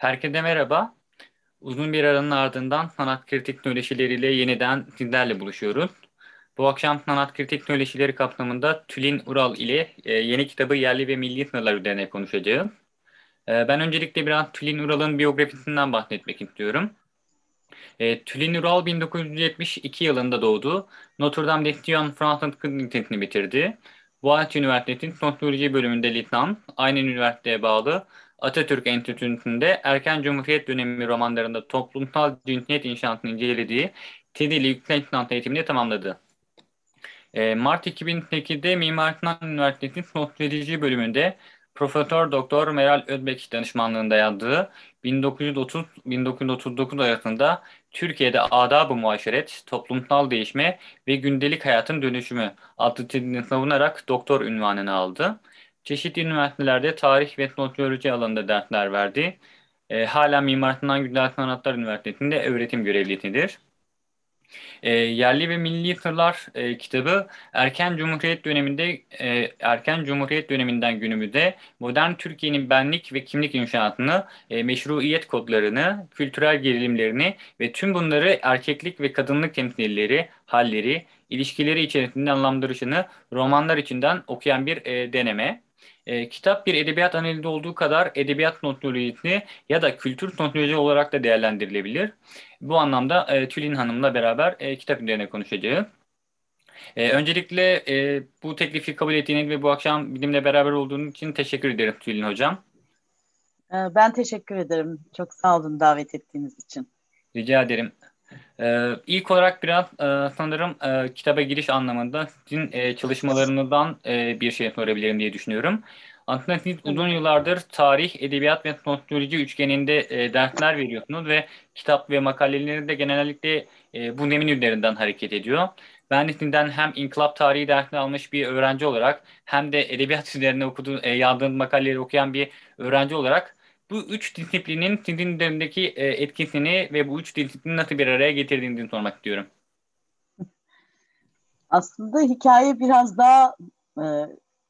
Herkese merhaba. Uzun bir aranın ardından sanat kritik nöleşileriyle yeniden sizlerle buluşuyoruz. Bu akşam sanat kritik nöleşileri kapsamında Tülin Ural ile e, yeni kitabı Yerli ve Milli Sınırlar üzerine konuşacağım. E, ben öncelikle biraz Tülin Ural'ın biyografisinden bahsetmek istiyorum. E, Tülin Ural 1972 yılında doğdu. Notre Dame de Sion Fransız Kız bitirdi. Boğaziçi Üniversitesi'nin sosyoloji bölümünde lisans, aynı üniversiteye bağlı Atatürk Enstitüsü'nde erken Cumhuriyet dönemi romanlarında toplumsal cinsiyet inşaatını incelediği TED'li yüksek lisans eğitimini tamamladı. E, Mart 2008'de Mimar Sinan Üniversitesi Sosyoloji bölümünde Profesör Doktor Meral Özbek danışmanlığında yazdığı 1930-1939 arasında Türkiye'de Adab-ı Muaşeret, Toplumsal Değişme ve Gündelik Hayatın Dönüşümü adlı tezini savunarak doktor ünvanını aldı. Çeşitli üniversitelerde tarih ve sosyoloji alanında dersler verdi. E, hala Mimar Sinan Güzel Sanatlar Üniversitesi'nde öğretim görevlisidir. E, Yerli ve Milli Sırlar e, kitabı erken Cumhuriyet döneminde e, erken Cumhuriyet döneminden günümüzde modern Türkiye'nin benlik ve kimlik inşaatını, e, meşruiyet kodlarını, kültürel gerilimlerini ve tüm bunları erkeklik ve kadınlık temsilleri, halleri, ilişkileri içerisinde anlamlandırışını romanlar içinden okuyan bir e, deneme. E, kitap bir edebiyat analizi olduğu kadar edebiyat sosyolojisi ya da kültür sosyoloji olarak da değerlendirilebilir. Bu anlamda e, Tülin Hanım'la beraber e, kitap üzerine konuşacağız. E, öncelikle e, bu teklifi kabul ettiğiniz ve bu akşam benimle beraber olduğunuz için teşekkür ederim Tülin Hocam. E, ben teşekkür ederim. Çok sağ olun davet ettiğiniz için. Rica ederim. Ee, ilk olarak biraz e, sanırım e, kitaba giriş anlamında sizin e, çalışmalarınızdan e, bir şey sorabilirim diye düşünüyorum. Aslında siz uzun yıllardır tarih, edebiyat ve sosyoloji üçgeninde e, dersler veriyorsunuz ve kitap ve makaleleriniz de genellikle e, bu nemin üzerinden hareket ediyor. Ben de sizden hem inkılap tarihi dersini almış bir öğrenci olarak hem de edebiyat üzerine okuduğu, e, yazdığınız makaleleri okuyan bir öğrenci olarak bu üç disiplinin sizin üzerindeki e, etkisini ve bu üç disiplini nasıl bir araya getirdiğinizi sormak istiyorum. Aslında hikaye biraz daha e,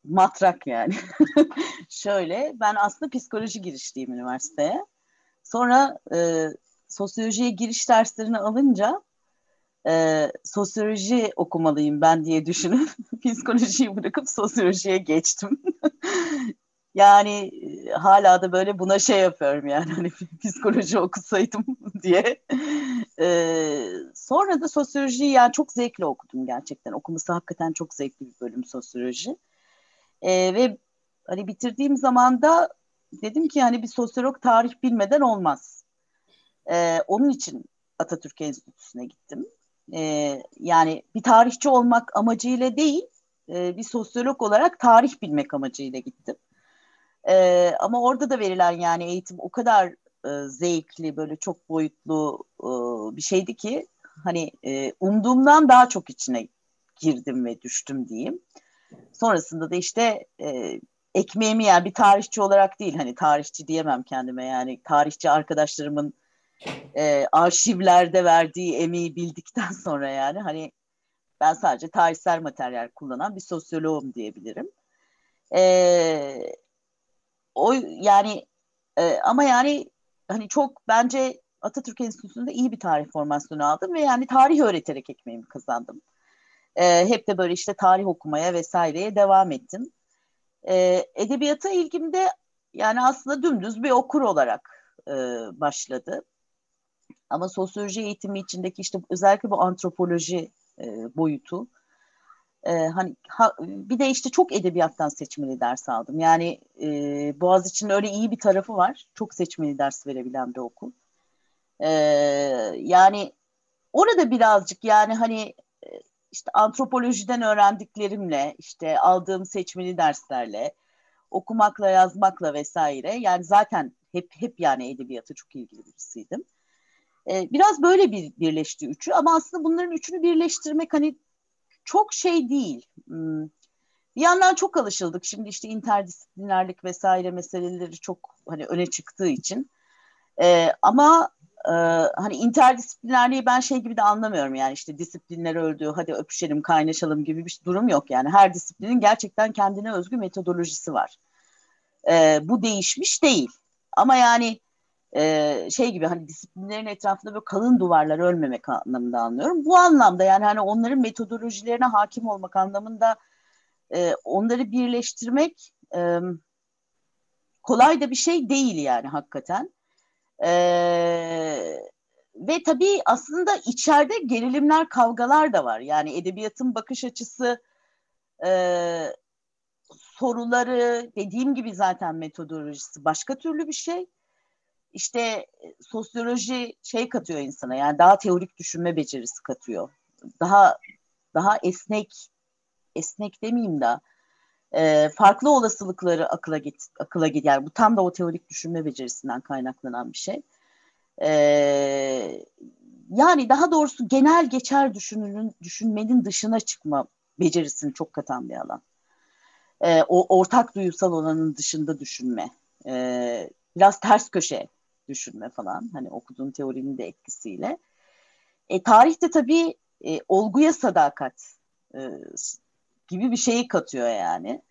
matrak yani. Şöyle, ben aslında psikoloji girişliyim üniversiteye. Sonra e, sosyolojiye giriş derslerini alınca e, sosyoloji okumalıyım ben diye düşünüp psikolojiyi bırakıp sosyolojiye geçtim. Yani hala da böyle buna şey yapıyorum yani hani psikoloji okusaydım diye. Ee, sonra da sosyolojiyi yani çok zevkle okudum gerçekten. Okuması hakikaten çok zevkli bir bölüm sosyoloji. Ee, ve hani bitirdiğim zaman da dedim ki hani bir sosyolog tarih bilmeden olmaz. Ee, onun için Atatürk Enstitüsü'ne gittim. Ee, yani bir tarihçi olmak amacıyla değil, e, bir sosyolog olarak tarih bilmek amacıyla gittim. E, ama orada da verilen yani eğitim o kadar e, zevkli böyle çok boyutlu e, bir şeydi ki hani e, umduğumdan daha çok içine girdim ve düştüm diyeyim. Sonrasında da işte e, ekmeğimi yani bir tarihçi olarak değil hani tarihçi diyemem kendime yani tarihçi arkadaşlarımın e, arşivlerde verdiği emeği bildikten sonra yani hani ben sadece tarihsel materyal kullanan bir sosyoloğum diyebilirim. E, o yani e, ama yani hani çok bence Atatürk Enstitüsü'nde iyi bir tarih formasyonu aldım ve yani tarih öğreterek ekmeğimi kazandım. E, hep de böyle işte tarih okumaya vesaireye devam ettim. E, edebiyata ilgim de yani aslında dümdüz bir okur olarak e, başladı. Ama sosyoloji eğitimi içindeki işte özellikle bu antropoloji e, boyutu e, hani ha, bir de işte çok edebiyattan seçmeli ders aldım. Yani e, Boğaziçi'nin öyle iyi bir tarafı var. Çok seçmeli ders verebilen bir okul. E, yani orada birazcık yani hani işte antropolojiden öğrendiklerimle işte aldığım seçmeli derslerle okumakla yazmakla vesaire yani zaten hep hep yani edebiyata çok ilgili birisiydim. Ee, biraz böyle bir birleşti üçü ama aslında bunların üçünü birleştirmek hani çok şey değil. Hmm. Bir yandan çok alışıldık. Şimdi işte interdisiplinerlik vesaire meseleleri çok hani öne çıktığı için. Ee, ama e, hani interdisiplinerliği ben şey gibi de anlamıyorum yani işte disiplinler öldü hadi öpüşelim kaynaşalım gibi bir durum yok yani her disiplinin gerçekten kendine özgü metodolojisi var. Ee, bu değişmiş değil ama yani e, şey gibi hani disiplinlerin etrafında böyle kalın duvarlar ölmemek anlamında anlıyorum. Bu anlamda yani hani onların metodolojilerine hakim olmak anlamında e, onları birleştirmek e, kolay da bir şey değil yani hakikaten. E, ve tabii aslında içeride gerilimler, kavgalar da var. Yani edebiyatın bakış açısı, e, soruları, dediğim gibi zaten metodolojisi başka türlü bir şey. İşte sosyoloji şey katıyor insana yani daha teorik düşünme becerisi katıyor. Daha daha esnek esnek demeyeyim de e, farklı olasılıkları akıla git akıla git yani bu tam da o teorik düşünme becerisinden kaynaklanan bir şey. E, yani daha doğrusu genel geçer düşününün düşünmenin dışına çıkma becerisini çok katan bir alan. E, o ortak duyusal olanın dışında düşünme. E, biraz ters köşe düşünme falan. Hani okuduğun teorinin de etkisiyle. E, tarihte tabii e, olguya sadakat e, gibi bir şeyi katıyor yani.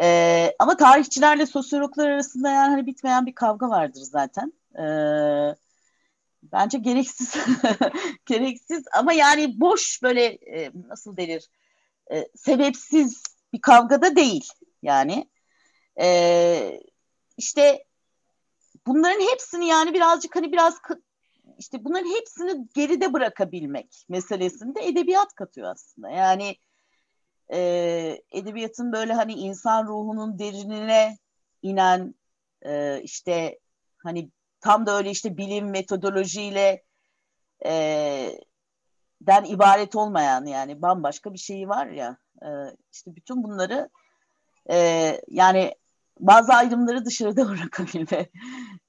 E, ama tarihçilerle sosyologlar arasında yani hani bitmeyen bir kavga vardır zaten. E, bence gereksiz gereksiz ama yani boş böyle e, nasıl denir e, sebepsiz bir kavgada değil yani. E, işte bunların hepsini yani birazcık hani biraz işte bunların hepsini geride bırakabilmek meselesinde edebiyat katıyor aslında. Yani e, edebiyatın böyle hani insan ruhunun derinine inen e, işte hani tam da öyle işte bilim metodolojiyle e, den ibaret olmayan yani bambaşka bir şeyi var ya e, işte bütün bunları e, yani bazı ayrımları dışarıda bırakabilme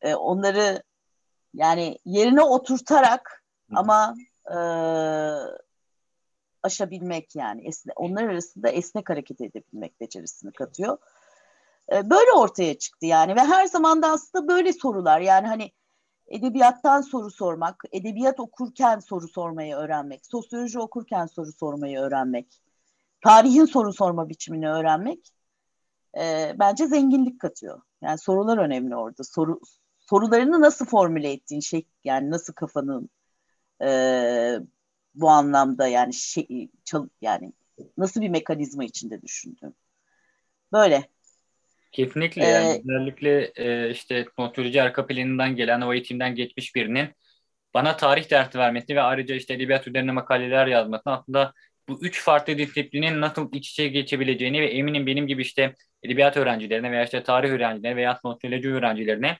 e, onları yani yerine oturtarak ama e, aşabilmek yani esne, onlar arasında esnek hareket edebilmek becerisini katıyor. E, böyle ortaya çıktı yani ve her zaman da aslında böyle sorular yani hani edebiyattan soru sormak, edebiyat okurken soru sormayı öğrenmek, sosyoloji okurken soru sormayı öğrenmek, tarihin soru sorma biçimini öğrenmek e, bence zenginlik katıyor. Yani sorular önemli orada. Soru sorularını nasıl formüle ettiğin şey yani nasıl kafanın e, bu anlamda yani şey çal, yani nasıl bir mekanizma içinde düşündüğün. Böyle. Kesinlikle yani ee, özellikle e, işte notoloji arka planinden gelen o eğitimden geçmiş birinin bana tarih dersi vermesi ve ayrıca işte edebiyat üzerine makaleler yazması aslında bu üç farklı disiplinin nasıl iç içe geçebileceğini ve eminim benim gibi işte edebiyat öğrencilerine veya işte tarih öğrencilerine veya sosyoloji öğrencilerine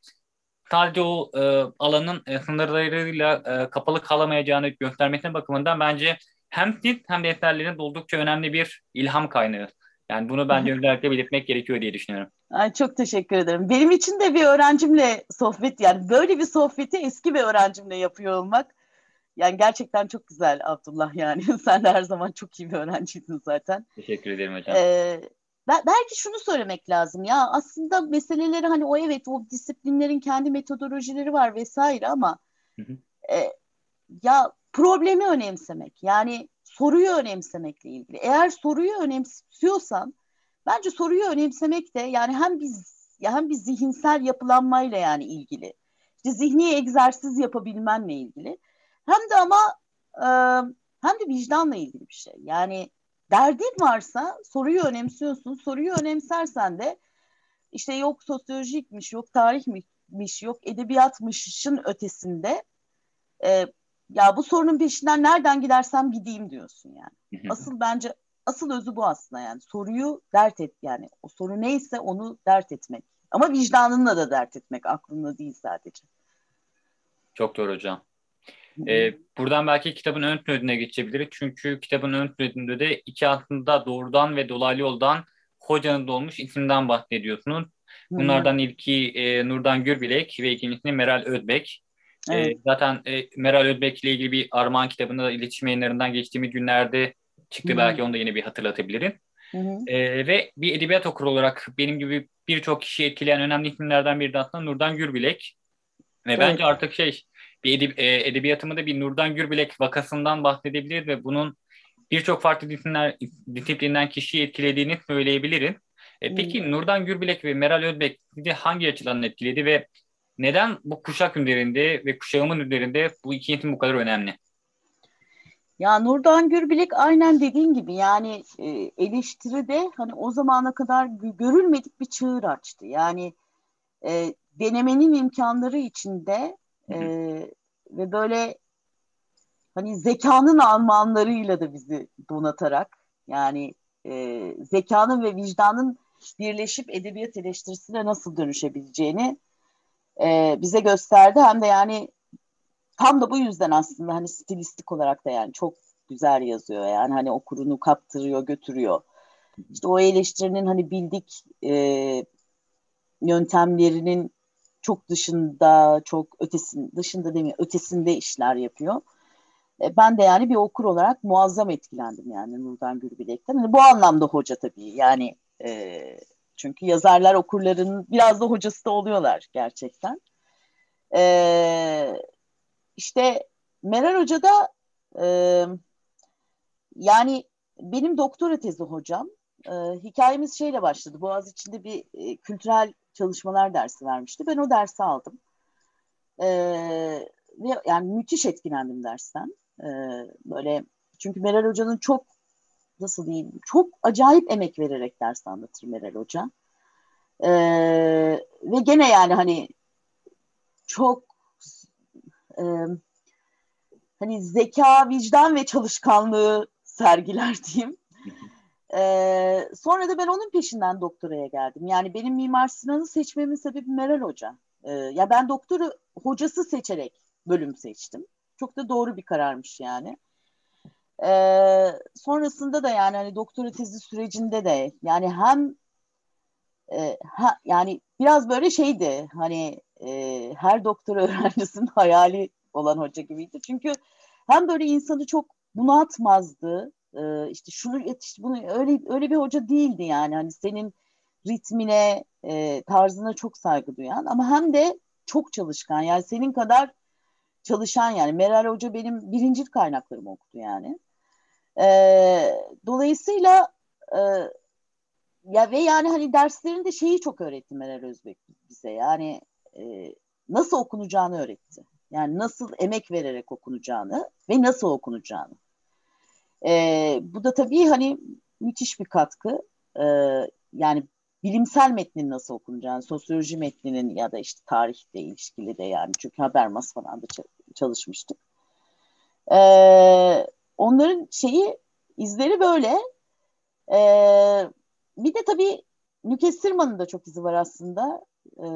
sadece o e, alanın e, sınırlarıyla e, kapalı kalamayacağını göstermesine bakımından bence hem siz hem de eserlerin oldukça önemli bir ilham kaynağı. Yani bunu bence özellikle belirtmek gerekiyor diye düşünüyorum. Ay çok teşekkür ederim. Benim için de bir öğrencimle sohbet yani böyle bir sohbeti eski bir öğrencimle yapıyor olmak yani gerçekten çok güzel Abdullah yani. Sen de her zaman çok iyi bir öğrenciydin zaten. Teşekkür ederim hocam. Ee, belki şunu söylemek lazım ya aslında meseleleri hani o evet o disiplinlerin kendi metodolojileri var vesaire ama hı hı. E, ya problemi önemsemek yani soruyu önemsemekle ilgili. Eğer soruyu önemsiyorsan bence soruyu önemsemek de yani hem biz ya hem bir zihinsel yapılanmayla yani ilgili. İşte zihni egzersiz yapabilmenle ilgili. Hem de ama e, hem de vicdanla ilgili bir şey. Yani derdin varsa soruyu önemsiyorsun. Soruyu önemsersen de işte yok sosyolojikmiş, yok tarihmiş, yok edebiyatmışın ötesinde e, ya bu sorunun peşinden nereden gidersem gideyim diyorsun yani. Asıl bence asıl özü bu aslında yani. Soruyu dert et yani. O soru neyse onu dert etmek. Ama vicdanınla da dert etmek, aklınla değil sadece. Çok doğru hocam. Ee, buradan belki kitabın ön plönüne geçebiliriz. Çünkü kitabın ön plönünde de iki aslında doğrudan ve dolaylı yoldan hocanın dolmuş isimden bahsediyorsunuz. Bunlardan ilki e, Nurdan Gürbilek ve ikincisini Meral Özbek. E, evet. E, zaten e, Meral Özbek ile ilgili bir Armağan kitabında da iletişim yayınlarından geçtiğimiz günlerde çıktı. Hı. Belki onu da yine bir hatırlatabilirim. Hı hı. E, ve bir edebiyat okuru olarak benim gibi birçok kişi etkileyen önemli isimlerden biri de aslında Nurdan Gürbilek. Ve evet. bence artık şey bir edeb e, edebiyatımda bir Nurdan Gürbilek vakasından bahsedebiliriz ve bunun birçok farklı disiplinler, disiplinden kişiyi etkilediğini söyleyebilirim. E, peki hmm. Nurdan Gürbilek ve Meral Özbek sizi hangi açıdan etkiledi ve Neden bu kuşak üzerinde ve kuşağımın üzerinde bu iki eğitim bu kadar önemli? Ya Nurdan Gürbilek aynen dediğin gibi yani e, eleştiride hani o zamana kadar görülmedik bir çığır açtı. Yani e, denemenin imkanları içinde e, ve böyle hani zekanın armağanlarıyla da bizi donatarak yani e, zekanın ve vicdanın birleşip edebiyat eleştirisine nasıl dönüşebileceğini e, bize gösterdi. Hem de yani tam da bu yüzden aslında hani stilistik olarak da yani çok güzel yazıyor yani hani okurunu kaptırıyor götürüyor. İşte o eleştirinin hani bildik e, yöntemlerinin çok dışında çok ötesin dışında mi ötesinde işler yapıyor. E, ben de yani bir okur olarak muazzam etkilendim yani Nurdan Gürbilek'ten. Yani bu anlamda hoca tabii yani e, çünkü yazarlar okurların biraz da hocası da oluyorlar gerçekten. E, işte Meral Hoca da e, yani benim doktora tezi hocam. E, hikayemiz şeyle başladı. Boğaz içinde bir e, kültürel çalışmalar dersi vermişti. Ben o dersi aldım. E, ve yani müthiş etkilendim dersten. E, böyle çünkü Meral Hoca'nın çok nasıl diyeyim çok acayip emek vererek ders anlatır Meral Hoca. E, ve gene yani hani çok e, hani zeka, vicdan ve çalışkanlığı sergiler diyeyim. Ee, sonra da ben onun peşinden doktoraya geldim. Yani benim Mimar Sinan'ı seçmemin sebebi Meral Hoca. Ee, ya ben doktoru hocası seçerek bölüm seçtim. Çok da doğru bir kararmış yani. Ee, sonrasında da yani hani doktora tezi sürecinde de yani hem e, ha, yani biraz böyle şeydi hani e, her doktora öğrencisinin hayali olan hoca gibiydi. Çünkü hem böyle insanı çok bunaltmazdı. E, işte şunu yetiş bunu öyle öyle bir hoca değildi yani. Hani senin ritmine, e, tarzına çok saygı duyan ama hem de çok çalışkan. Yani senin kadar çalışan yani. Meral Hoca benim birinci kaynaklarımı okudu yani. E, dolayısıyla e, ya ve yani hani derslerinde şeyi çok öğretti Meral Özbek bize. Yani e, nasıl okunacağını öğretti. Yani nasıl emek vererek okunacağını ve nasıl okunacağını. E, bu da tabii hani müthiş bir katkı. E, yani bilimsel metnin nasıl okunacağını, sosyoloji metninin ya da işte tarihle ilişkili de yani çünkü Habermas falan da çalışmıştık. E, onların şeyi izleri böyle. E, bir de tabii Nükesirman'ın da çok izi var aslında. E,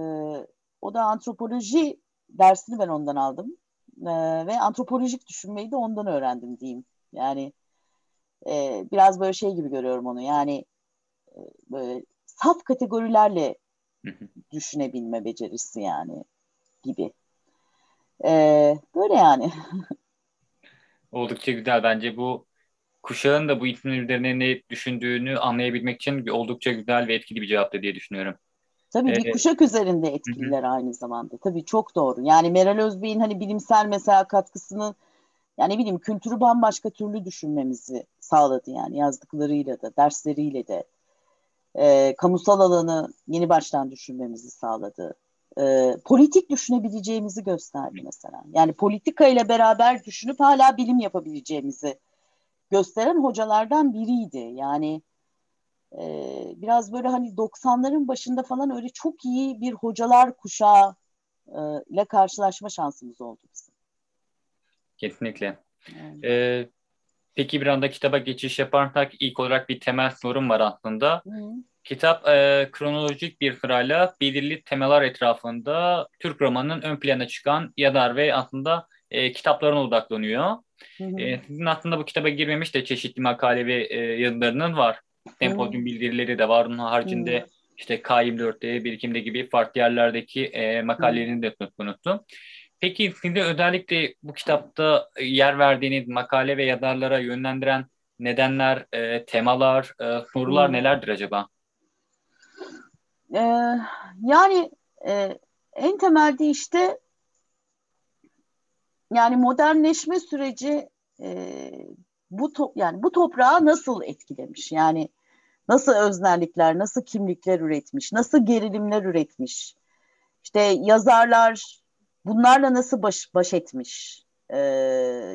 o da antropoloji dersini ben ondan aldım. E, ve antropolojik düşünmeyi de ondan öğrendim diyeyim. Yani e, biraz böyle şey gibi görüyorum onu. Yani e, böyle saf kategorilerle düşünebilme becerisi yani gibi. E, böyle yani. Oldukça güzel bence bu kuşağın da bu isimler üzerine ne düşündüğünü anlayabilmek için oldukça güzel ve etkili bir cevaptı diye düşünüyorum. Tabii bir kuşak üzerinde etkililer hı. aynı zamanda. Tabii çok doğru. Yani Meral Özbey'in hani bilimsel mesela katkısını yani bileyim kültürü bambaşka türlü düşünmemizi sağladı yani yazdıklarıyla da dersleriyle de e, kamusal alanı yeni baştan düşünmemizi sağladı. E, politik düşünebileceğimizi gösterdi mesela. Yani politika ile beraber düşünüp hala bilim yapabileceğimizi gösteren hocalardan biriydi. Yani e, biraz böyle hani 90'ların başında falan öyle çok iyi bir hocalar kuşağı e, ile karşılaşma şansımız oldu bizim. Kesinlikle. Yani. Ee, peki bir anda kitaba geçiş yaparsak ilk olarak bir temel sorum var aslında. Hı. Kitap e, kronolojik bir sırayla belirli temalar etrafında Türk romanının ön plana çıkan yazar ve aslında e, kitaplarına odaklanıyor. Hı hı. E, sizin aslında bu kitaba girmemiş de çeşitli makale ve e, yazılarının var. Sempozyum bildirileri de var. Onun haricinde hı. işte K24'te, Birikim'de gibi farklı yerlerdeki e, makalelerini de unuttum. Peki sizi özellikle bu kitapta yer verdiğiniz makale ve yazarlara yönlendiren nedenler, e, temalar, e, sorular hmm. nelerdir acaba? Ee, yani e, en temelde işte yani modernleşme süreci e, bu to- yani bu toprağı nasıl etkilemiş? Yani nasıl öznellikler, nasıl kimlikler üretmiş, nasıl gerilimler üretmiş? İşte yazarlar bunlarla nasıl baş, baş etmiş? Ee,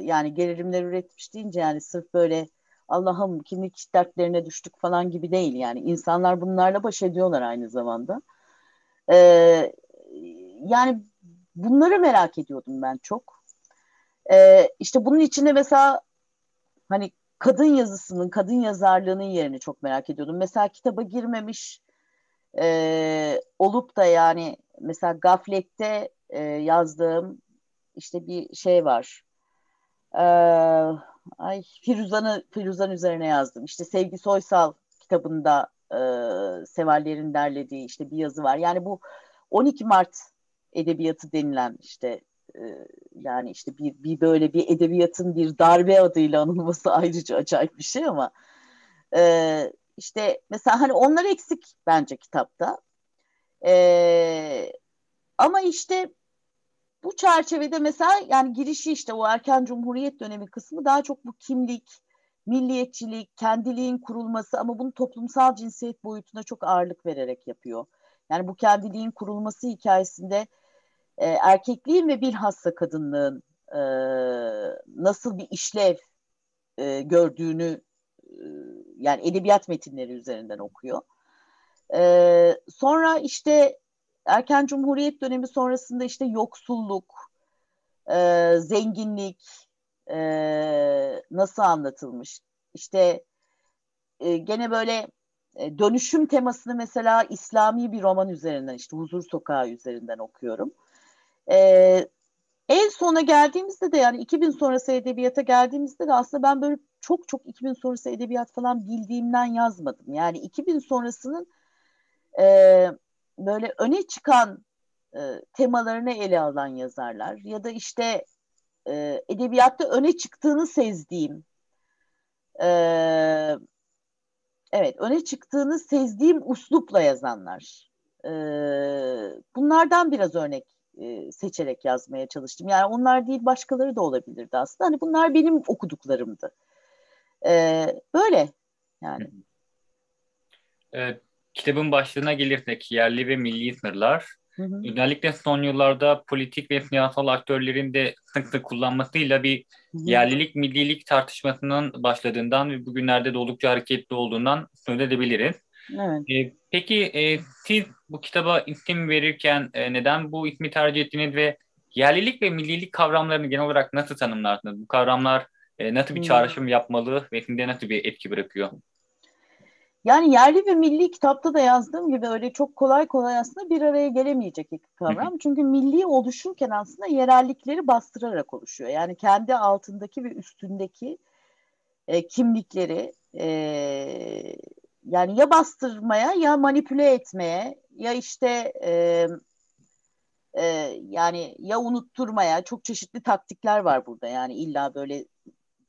yani gerilimler üretmiş deyince yani sırf böyle Allah'ım kimlik dertlerine düştük falan gibi değil yani. insanlar bunlarla baş ediyorlar aynı zamanda. Ee, yani bunları merak ediyordum ben çok. Ee, işte bunun içinde mesela hani kadın yazısının, kadın yazarlığının yerini çok merak ediyordum. Mesela kitaba girmemiş e, olup da yani mesela Gaflet'te e, yazdığım işte bir şey var. Ee, ay Firuzan'ı Firuzan üzerine yazdım. İşte Sevgi Soysal kitabında e, severlerin derlediği işte bir yazı var. Yani bu 12 Mart edebiyatı denilen işte e, yani işte bir, bir böyle bir edebiyatın bir darbe adıyla anılması ayrıca acayip bir şey ama e, işte mesela hani onlar eksik bence kitapta. E, ama işte bu çerçevede mesela yani girişi işte o erken cumhuriyet dönemi kısmı daha çok bu kimlik, milliyetçilik, kendiliğin kurulması ama bunu toplumsal cinsiyet boyutuna çok ağırlık vererek yapıyor. Yani bu kendiliğin kurulması hikayesinde e, erkekliğin ve bilhassa kadınlığın e, nasıl bir işlev e, gördüğünü e, yani edebiyat metinleri üzerinden okuyor. E, sonra işte erken cumhuriyet dönemi sonrasında işte yoksulluk, e, zenginlik e, nasıl anlatılmış? İşte e, gene böyle e, dönüşüm temasını mesela İslami bir roman üzerinden işte Huzur Sokağı üzerinden okuyorum. E, en sona geldiğimizde de yani 2000 sonrası edebiyata geldiğimizde de aslında ben böyle çok çok 2000 sonrası edebiyat falan bildiğimden yazmadım. Yani 2000 sonrasının e, böyle öne çıkan e, temalarını ele alan yazarlar ya da işte e, edebiyatta öne çıktığını sezdiğim e, evet öne çıktığını sezdiğim uslupla yazanlar. E, bunlardan biraz örnek e, seçerek yazmaya çalıştım. Yani onlar değil başkaları da olabilirdi aslında. Hani bunlar benim okuduklarımdı. E, böyle yani. Evet kitabın başlığına gelirsek yerli ve milli sınırlar. Hı hı. Özellikle son yıllarda politik ve siyasal aktörlerin de sık sık kullanmasıyla bir yerlilik millilik tartışmasının başladığından ve bugünlerde de oldukça hareketli olduğundan söz edebiliriz. Evet. E, peki e, siz bu kitaba isim verirken e, neden bu ismi tercih ettiniz ve yerlilik ve millilik kavramlarını genel olarak nasıl tanımlarsınız? Bu kavramlar e, nasıl bir çağrışım yapmalı ve sizde nasıl bir etki bırakıyor? Yani yerli ve milli kitapta da yazdığım gibi öyle çok kolay kolay aslında bir araya gelemeyecek iki kavram. Çünkü milli oluşurken aslında yerellikleri bastırarak oluşuyor. Yani kendi altındaki ve üstündeki e, kimlikleri e, yani ya bastırmaya ya manipüle etmeye ya işte e, e, yani ya unutturmaya çok çeşitli taktikler var burada. Yani illa böyle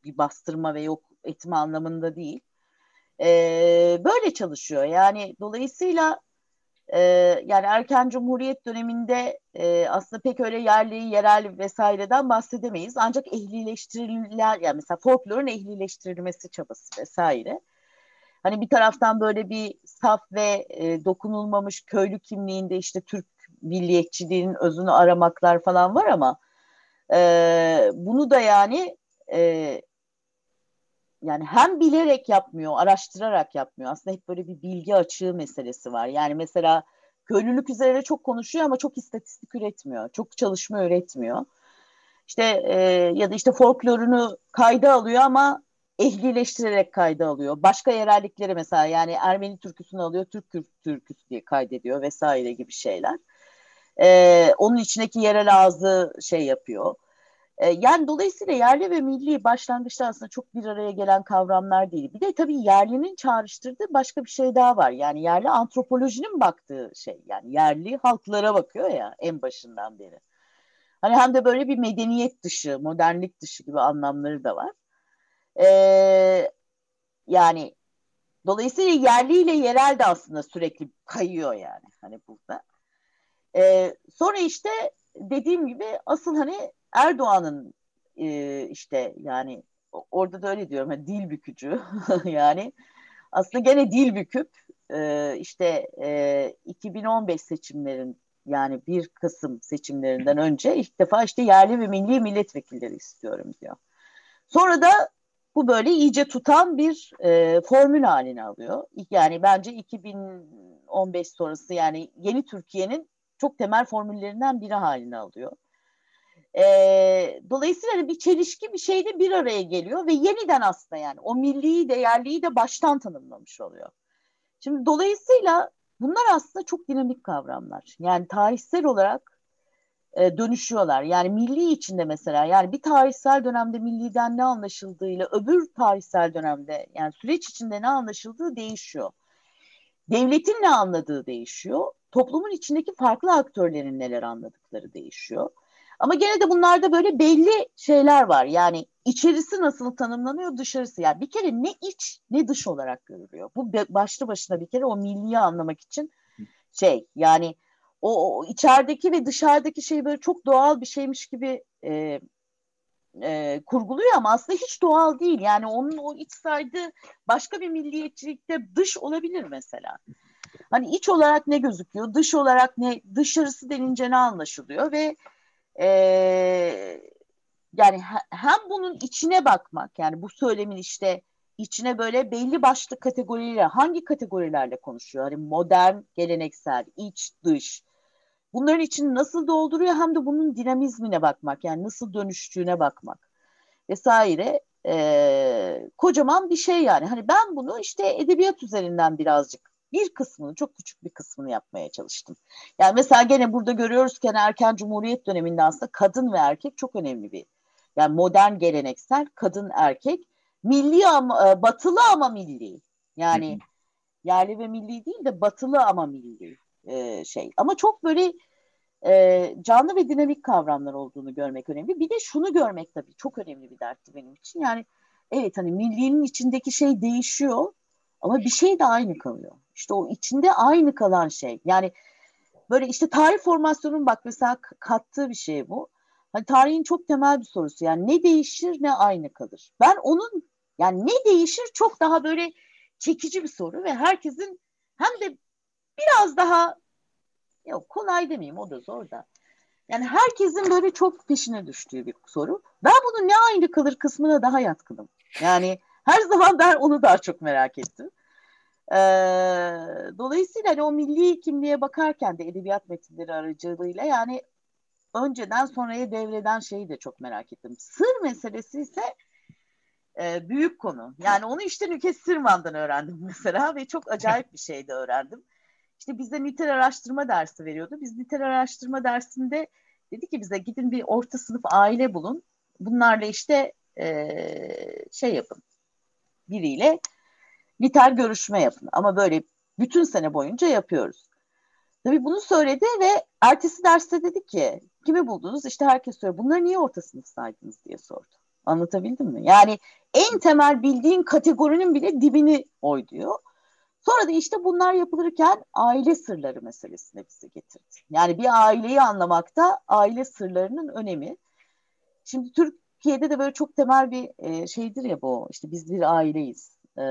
bir bastırma ve yok etme anlamında değil e, böyle çalışıyor. Yani dolayısıyla e, yani erken cumhuriyet döneminde e, aslında pek öyle yerli, yerel vesaireden bahsedemeyiz. Ancak ehlileştirilen yani mesela folklorun ehlileştirilmesi çabası vesaire. Hani bir taraftan böyle bir saf ve e, dokunulmamış köylü kimliğinde işte Türk milliyetçiliğinin özünü aramaklar falan var ama e, bunu da yani e, yani hem bilerek yapmıyor, araştırarak yapmıyor. Aslında hep böyle bir bilgi açığı meselesi var. Yani mesela köylülük üzerine çok konuşuyor ama çok istatistik üretmiyor. Çok çalışma üretmiyor. İşte e, ya da işte folklorunu kayda alıyor ama ehlileştirerek kayda alıyor. Başka yerellikleri mesela yani Ermeni türküsünü alıyor, Türk türküsü diye kaydediyor vesaire gibi şeyler. E, onun içindeki yerel ağzı şey yapıyor. E, yani dolayısıyla yerli ve milli başlangıçta aslında çok bir araya gelen kavramlar değil. Bir de tabii yerlinin çağrıştırdığı başka bir şey daha var. Yani yerli antropolojinin baktığı şey. Yani yerli halklara bakıyor ya en başından beri. Hani hem de böyle bir medeniyet dışı, modernlik dışı gibi anlamları da var. Ee, yani dolayısıyla yerli ile yerel de aslında sürekli kayıyor yani hani burada. Ee, sonra işte dediğim gibi asıl hani Erdoğan'ın e, işte yani orada da öyle diyorum hani dil bükücü yani aslında gene dil büküp e, işte e, 2015 seçimlerin yani bir Kasım seçimlerinden önce ilk defa işte yerli ve milli milletvekilleri istiyorum diyor. Sonra da bu böyle iyice tutan bir e, formül haline alıyor. Yani bence 2015 sonrası yani yeni Türkiye'nin çok temel formüllerinden biri haline alıyor. E, dolayısıyla hani bir çelişki bir şey de bir araya geliyor ve yeniden aslında yani o milliyi de yerliyi de baştan tanımlamış oluyor. Şimdi dolayısıyla bunlar aslında çok dinamik kavramlar. Yani tarihsel olarak e, dönüşüyorlar. Yani milli içinde mesela yani bir tarihsel dönemde milliden ne anlaşıldığıyla öbür tarihsel dönemde yani süreç içinde ne anlaşıldığı değişiyor. Devletin ne anladığı değişiyor. Toplumun içindeki farklı aktörlerin neler anladıkları değişiyor. Ama gene de bunlarda böyle belli şeyler var. Yani içerisi nasıl tanımlanıyor, dışarısı. Yani bir kere ne iç ne dış olarak görülüyor. Bu başlı başına bir kere o milliyi anlamak için şey yani o, o içerideki ve dışarıdaki şey böyle çok doğal bir şeymiş gibi e, e, kurguluyor ama aslında hiç doğal değil. Yani onun o iç saydığı başka bir milliyetçilikte dış olabilir mesela. Hani iç olarak ne gözüküyor, dış olarak ne, dışarısı denince ne anlaşılıyor ve e, yani hem bunun içine bakmak yani bu söylemin işte içine böyle belli başlı kategoriyle hangi kategorilerle konuşuyor? Hani modern, geleneksel, iç, dış. Bunların için nasıl dolduruyor hem de bunun dinamizmine bakmak yani nasıl dönüştüğüne bakmak vesaire. Ee, kocaman bir şey yani. Hani ben bunu işte edebiyat üzerinden birazcık bir kısmını, çok küçük bir kısmını yapmaya çalıştım. Yani mesela gene burada görüyoruz ki hani erken cumhuriyet döneminde aslında kadın ve erkek çok önemli bir. Yani modern geleneksel kadın erkek milli ama e, batılı ama milli. Yani yerli ve milli değil de batılı ama milli e, şey. Ama çok böyle e, canlı ve dinamik kavramlar olduğunu görmek önemli. Bir de şunu görmek tabii çok önemli bir dertti benim için. Yani evet hani millinin içindeki şey değişiyor ama bir şey de aynı kalıyor. İşte o içinde aynı kalan şey. Yani böyle işte tarih formasyonun bak mesela kattığı bir şey bu. Hani tarihin çok temel bir sorusu. Yani ne değişir ne aynı kalır. Ben onun yani ne değişir çok daha böyle çekici bir soru ve herkesin hem de biraz daha yok kolay demeyeyim o da zor da. Yani herkesin böyle çok peşine düştüğü bir soru. Ben bunu ne aynı kalır kısmına daha yatkınım. Yani her zaman ben onu daha çok merak ettim. Ee, dolayısıyla hani o milli kimliğe bakarken de edebiyat metinleri aracılığıyla yani önceden sonraya devreden şeyi de çok merak ettim. Sır meselesi ise e, büyük konu. Yani onu işte Nüket Sırman'dan öğrendim mesela ve çok acayip bir şey de öğrendim. İşte bize nitel araştırma dersi veriyordu. Biz nitel araştırma dersinde dedi ki bize gidin bir orta sınıf aile bulun. Bunlarla işte e, şey yapın. Biriyle nitel görüşme yapın. Ama böyle bütün sene boyunca yapıyoruz. Tabii bunu söyledi ve ertesi derste dedi ki kimi buldunuz? İşte herkes soruyor. Bunları niye orta sınıf saydınız diye sordu. Anlatabildim mi? Yani en temel bildiğin kategorinin bile dibini oy diyor. Sonra da işte bunlar yapılırken aile sırları meselesine bizi getirdi. Yani bir aileyi anlamakta aile sırlarının önemi. Şimdi Türkiye'de de böyle çok temel bir e, şeydir ya bu. İşte biz bir aileyiz. E,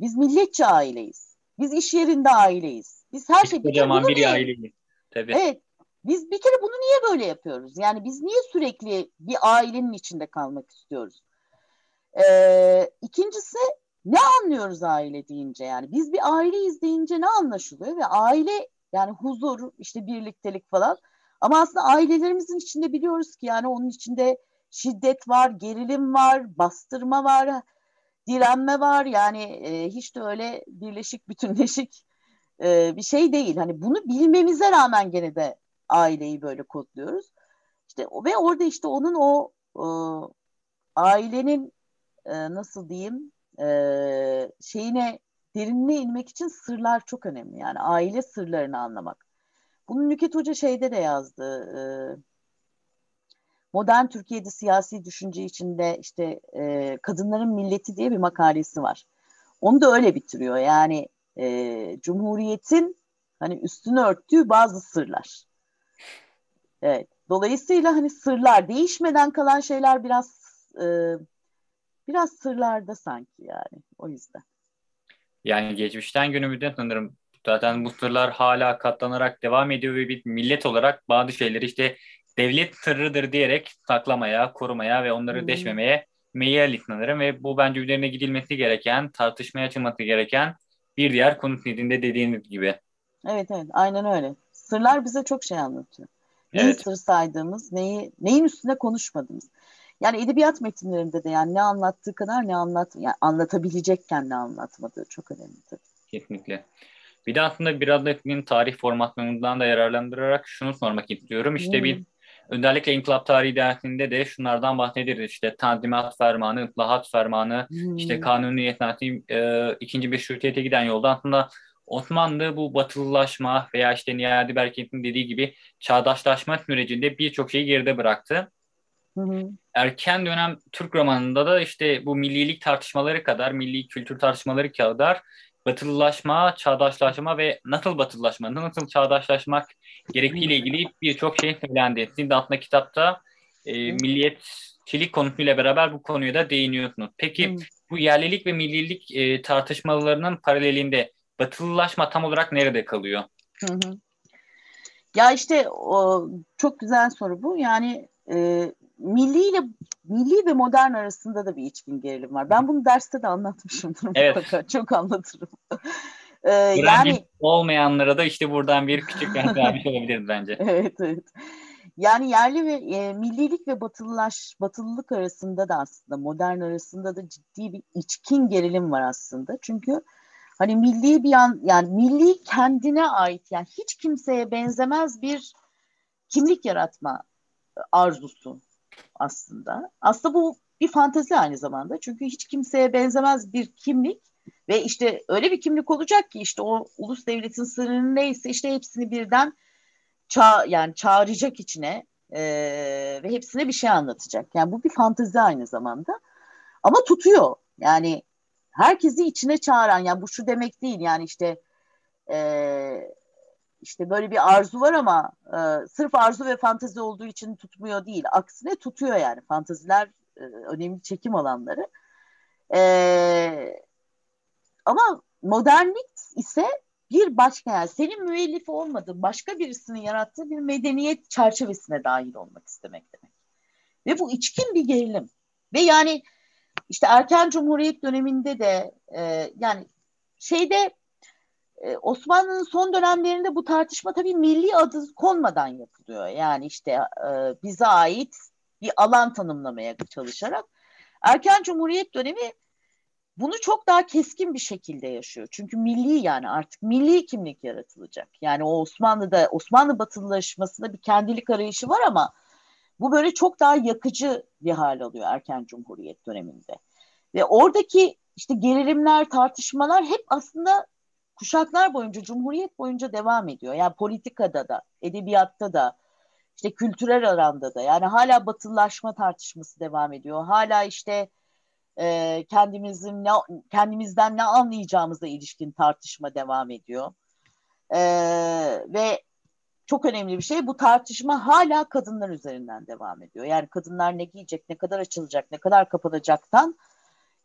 biz milletçe aileyiz. Biz iş yerinde aileyiz. Biz her şey... Kocaman bir aileyiz. Tabii. Evet. Biz bir kere bunu niye böyle yapıyoruz? Yani biz niye sürekli bir ailenin içinde kalmak istiyoruz? Ee, ikincisi ne anlıyoruz aile deyince yani? Biz bir aileyiz deyince ne anlaşılıyor? Ve aile yani huzur, işte birliktelik falan. Ama aslında ailelerimizin içinde biliyoruz ki yani onun içinde şiddet var, gerilim var, bastırma var, direnme var. Yani e, hiç de öyle birleşik, bütünleşik e, bir şey değil. Hani bunu bilmemize rağmen gene de aileyi böyle kodluyoruz. İşte ve orada işte onun o e, ailenin e, nasıl diyeyim e, şeyine derinliğe inmek için sırlar çok önemli. Yani aile sırlarını anlamak. Bunu Nüket Hoca şeyde de yazdı. E, Modern Türkiye'de siyasi düşünce içinde işte e, kadınların milleti diye bir makalesi var. Onu da öyle bitiriyor. Yani e, Cumhuriyet'in hani üstünü örttüğü bazı sırlar. Evet. Dolayısıyla hani sırlar değişmeden kalan şeyler biraz e, biraz sırlarda sanki yani o yüzden. Yani geçmişten günümüzde sanırım Zaten bu sırlar hala katlanarak devam ediyor ve bir millet olarak bazı şeyleri işte devlet sırrıdır diyerek saklamaya, korumaya ve onları hmm. deşmemeye meyil sanırım ve bu bence üzerine gidilmesi gereken, tartışmaya açılması gereken bir diğer konu nedinde dediğiniz gibi. Evet evet aynen öyle. Sırlar bize çok şey anlatıyor. Neyi evet. sır saydığımız, neyi neyin üstüne konuşmadığımız. Yani edebiyat metinlerinde de yani ne anlattığı kadar ne anlat yani anlatabilecekken ne anlatmadığı çok önemli tabii. Kesinlikle. Bir de aslında biraz da tarih formatlarından da yararlandırarak şunu sormak istiyorum. İşte hmm. bir özellikle İnkılap Tarihi dersinde de şunlardan bahsederiz. İşte Tanzimat Fermanı, Islahat Fermanı, hmm. işte Kanuni e, ikinci bir şirkete giden yolda aslında Osmanlı bu batılılaşma veya işte Niyazi Berkent'in dediği gibi çağdaşlaşma sürecinde birçok şeyi geride bıraktı. Hı hı. Erken dönem Türk romanında da işte bu millilik tartışmaları kadar, milli kültür tartışmaları kadar batılılaşma, çağdaşlaşma ve nasıl batılılaşma, nasıl çağdaşlaşmak gerektiğiyle ilgili birçok şey söylendi. Sizin de aslında kitapta e, milliyetçilik konusuyla beraber bu konuya da değiniyorsunuz. Peki bu yerlilik ve millilik e, tartışmalarının paralelinde batılılaşma tam olarak nerede kalıyor? Hı hı. Ya işte o, çok güzel soru bu. Yani e, milli ile milli ve modern arasında da bir içkin gerilim var. Ben bunu derste de anlatmışımdır evet. mutlaka. Çok anlatırım. ee, yani olmayanlara da işte buradan bir küçük vermiş olabiliriz bence. evet, evet. Yani yerli ve e, millilik ve batılılaş, batılılık arasında da aslında modern arasında da ciddi bir içkin gerilim var aslında. Çünkü hani milli bir an yani milli kendine ait yani hiç kimseye benzemez bir kimlik yaratma arzusu aslında. Aslında bu bir fantezi aynı zamanda. Çünkü hiç kimseye benzemez bir kimlik ve işte öyle bir kimlik olacak ki işte o ulus devletin sınırı neyse işte hepsini birden ça yani çağıracak içine e, ve hepsine bir şey anlatacak. Yani bu bir fantezi aynı zamanda. Ama tutuyor. Yani herkesi içine çağıran yani bu şu demek değil yani işte e, işte böyle bir arzu var ama e, sırf arzu ve fantezi olduğu için tutmuyor değil. Aksine tutuyor yani. Fanteziler e, önemli çekim alanları. E, ama modernlik ise bir başka yani senin müellifi olmadığın başka birisinin yarattığı bir medeniyet çerçevesine dahil olmak istemek demek. Ve bu içkin bir gerilim. Ve yani işte erken cumhuriyet döneminde de e, yani şeyde Osmanlı'nın son dönemlerinde bu tartışma tabii milli adı konmadan yapılıyor. Yani işte e, bize ait bir alan tanımlamaya çalışarak. Erken Cumhuriyet dönemi bunu çok daha keskin bir şekilde yaşıyor. Çünkü milli yani artık milli kimlik yaratılacak. Yani o Osmanlı'da Osmanlı batılılaşmasında bir kendilik arayışı var ama bu böyle çok daha yakıcı bir hal alıyor erken Cumhuriyet döneminde. Ve oradaki işte gerilimler, tartışmalar hep aslında kuşaklar boyunca, Cumhuriyet boyunca devam ediyor. Yani politikada da, edebiyatta da, işte kültürel alanda da. Yani hala batılılaşma tartışması devam ediyor. Hala işte e, kendimizin ne, kendimizden ne anlayacağımızla ilişkin tartışma devam ediyor. E, ve çok önemli bir şey bu tartışma hala kadınlar üzerinden devam ediyor. Yani kadınlar ne giyecek, ne kadar açılacak, ne kadar kapanacaktan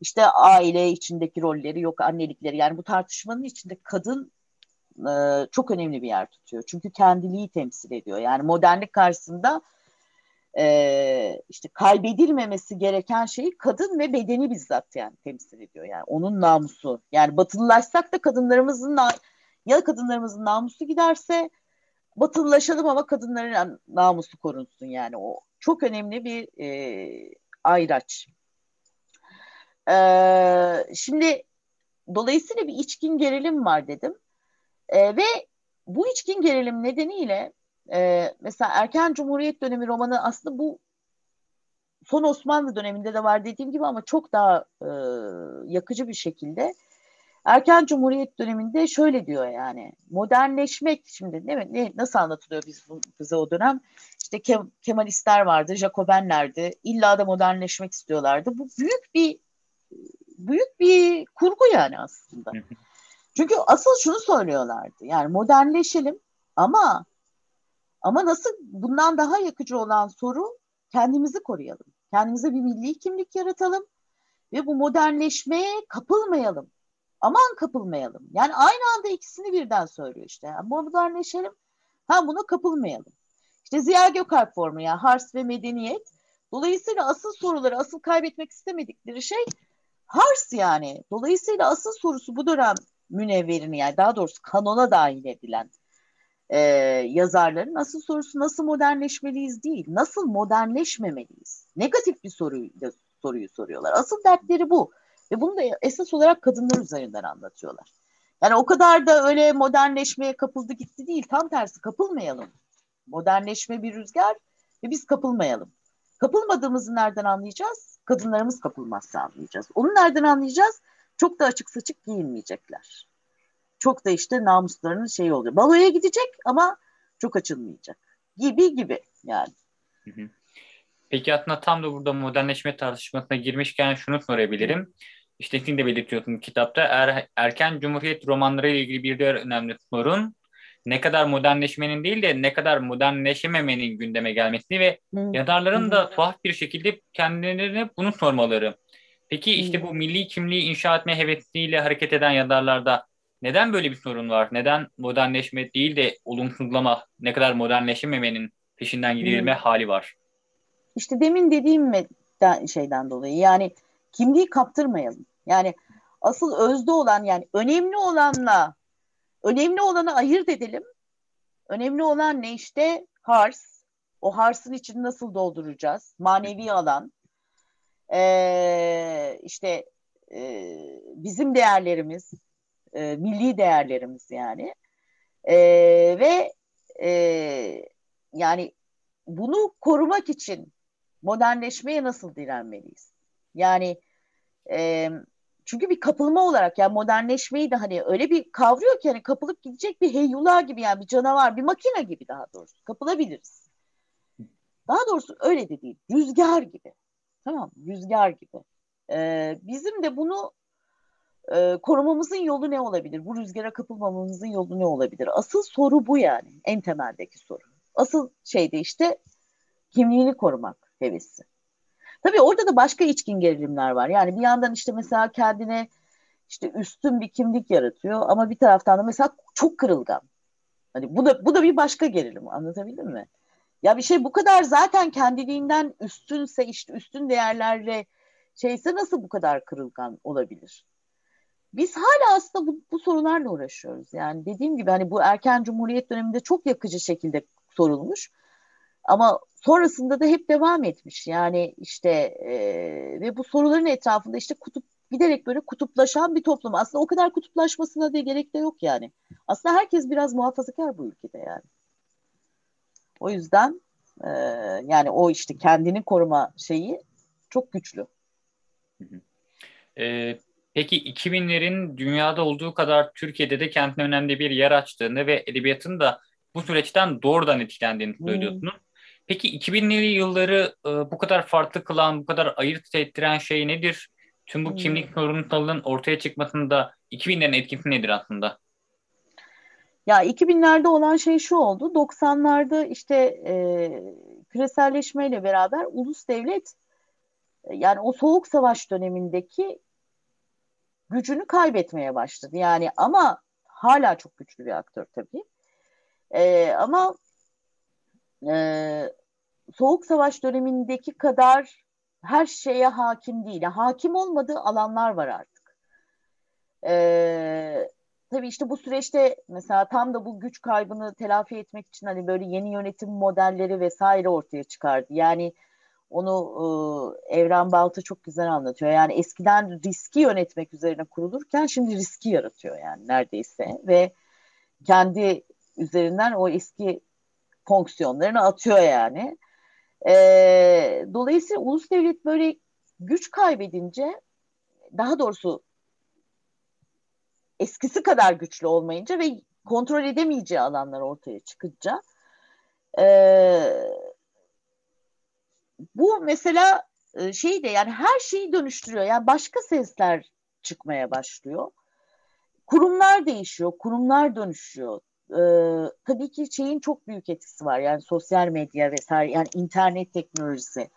işte aile içindeki rolleri yok annelikleri yani bu tartışmanın içinde kadın e, çok önemli bir yer tutuyor. Çünkü kendiliği temsil ediyor. Yani modernlik karşısında e, işte kaybedilmemesi gereken şey kadın ve bedeni bizzat yani temsil ediyor. Yani onun namusu. Yani batılılaşsak da kadınlarımızın ya kadınlarımızın namusu giderse batılılaşalım ama kadınların namusu korunsun yani o çok önemli bir e, ayraç. Ee, şimdi dolayısıyla bir içkin gerilim var dedim. Ee, ve bu içkin gerilim nedeniyle e, mesela erken Cumhuriyet dönemi romanı aslında bu son Osmanlı döneminde de var dediğim gibi ama çok daha e, yakıcı bir şekilde erken Cumhuriyet döneminde şöyle diyor yani modernleşmek şimdi mi? Ne, nasıl anlatılıyor biz bu, bize o dönem? İşte Kem, Kemalistler vardı, Jacobenlerdi. İlla da modernleşmek istiyorlardı. Bu büyük bir büyük bir kurgu yani aslında. Çünkü asıl şunu söylüyorlardı. Yani modernleşelim ama ama nasıl bundan daha yakıcı olan soru kendimizi koruyalım. Kendimize bir milli kimlik yaratalım ve bu modernleşmeye kapılmayalım. Aman kapılmayalım. Yani aynı anda ikisini birden söylüyor işte. Yani modernleşelim. Ha buna kapılmayalım. İşte Ziya Gökalp formu yani Hars ve medeniyet. Dolayısıyla asıl soruları, asıl kaybetmek istemedikleri şey Hars yani. Dolayısıyla asıl sorusu bu dönem münevverini yani daha doğrusu kanona dahil edilen e, yazarların asıl sorusu nasıl modernleşmeliyiz değil, nasıl modernleşmemeliyiz. Negatif bir soruyu, soruyu soruyorlar. Asıl dertleri bu. Ve bunu da esas olarak kadınlar üzerinden anlatıyorlar. Yani o kadar da öyle modernleşmeye kapıldı gitti değil. Tam tersi kapılmayalım. Modernleşme bir rüzgar ve biz kapılmayalım. Kapılmadığımızı nereden anlayacağız? Kadınlarımız kapılmazsa anlayacağız. Onu nereden anlayacağız? Çok da açık saçık giyinmeyecekler. Çok da işte namuslarının şeyi oluyor. Baloya gidecek ama çok açılmayacak. Gibi gibi yani. Peki aslında tam da burada modernleşme tartışmasına girmişken şunu sorabilirim. İşte senin de belirtiyordun kitapta er, erken Cumhuriyet romanları ile ilgili bir diğer önemli sorun ne kadar modernleşmenin değil de ne kadar modernleşememenin gündeme gelmesi ve Hı. yazarların da tuhaf bir şekilde kendilerine bunu sormaları. Peki işte bu milli kimliği inşa etme hevesiyle hareket eden yazarlarda neden böyle bir sorun var? Neden modernleşme değil de olumsuzlama, ne kadar modernleşememenin peşinden gidilme hali var? İşte demin dediğim şeyden dolayı yani kimliği kaptırmayalım. Yani asıl özde olan yani önemli olanla önemli olanı ayırt edelim. Önemli olan ne işte? Hars. O Hars'ın içini nasıl dolduracağız? Manevi alan. Ee, işte e, bizim değerlerimiz, e, milli değerlerimiz yani. E, ve e, yani bunu korumak için modernleşmeye nasıl direnmeliyiz? Yani e, çünkü bir kapılma olarak yani modernleşmeyi de hani öyle bir kavruyor ki hani kapılıp gidecek bir heyyula gibi yani bir canavar, bir makine gibi daha doğrusu kapılabiliriz. Daha doğrusu öyle de değil. Rüzgar gibi. Tamam Rüzgar gibi. Ee, bizim de bunu e, korumamızın yolu ne olabilir? Bu rüzgara kapılmamamızın yolu ne olabilir? Asıl soru bu yani. En temeldeki soru. Asıl şey de işte kimliğini korumak hevesi. Tabii orada da başka içkin gerilimler var. Yani bir yandan işte mesela kendine işte üstün bir kimlik yaratıyor ama bir taraftan da mesela çok kırılgan. Hani bu da bu da bir başka gerilim. Anlatabildim mi? Ya bir şey bu kadar zaten kendiliğinden üstünse işte üstün değerlerle şeyse nasıl bu kadar kırılgan olabilir? Biz hala aslında bu, bu sorularla uğraşıyoruz. Yani dediğim gibi hani bu erken cumhuriyet döneminde çok yakıcı şekilde sorulmuş. Ama sonrasında da hep devam etmiş. Yani işte e, ve bu soruların etrafında işte kutup giderek böyle kutuplaşan bir toplum. Aslında o kadar kutuplaşmasına da gerek de yok yani. Aslında herkes biraz muhafazakar bu ülkede yani. O yüzden e, yani o işte kendini koruma şeyi çok güçlü. E, peki 2000'lerin dünyada olduğu kadar Türkiye'de de kendine önemli bir yer açtığını ve edebiyatın da bu süreçten doğrudan etkilendiğini söylüyorsunuz. Hmm. Peki 2000'li yılları e, bu kadar farklı kılan, bu kadar ayırt ettiren şey nedir? Tüm bu hmm. kimlik sorunsalının ortaya çıkmasında 2000'lerin etkisi nedir aslında? Ya 2000'lerde olan şey şu oldu. 90'larda işte e, küreselleşmeyle beraber ulus devlet e, yani o soğuk savaş dönemindeki gücünü kaybetmeye başladı. Yani ama hala çok güçlü bir aktör tabii. E, ama e, Soğuk Savaş dönemindeki kadar her şeye hakim değil. Hakim olmadığı alanlar var artık. E, tabii işte bu süreçte mesela tam da bu güç kaybını telafi etmek için hani böyle yeni yönetim modelleri vesaire ortaya çıkardı. Yani onu e, Evren Balta çok güzel anlatıyor. Yani eskiden riski yönetmek üzerine kurulurken şimdi riski yaratıyor yani neredeyse ve kendi üzerinden o eski fonksiyonlarını atıyor yani. E, dolayısıyla ulus devlet böyle güç kaybedince daha doğrusu eskisi kadar güçlü olmayınca ve kontrol edemeyeceği alanlar ortaya çıkınca e, bu mesela şey de yani her şeyi dönüştürüyor. Yani başka sesler çıkmaya başlıyor. Kurumlar değişiyor, kurumlar dönüşüyor e, tabii ki şeyin çok büyük etkisi var. Yani sosyal medya vesaire yani internet teknolojisi.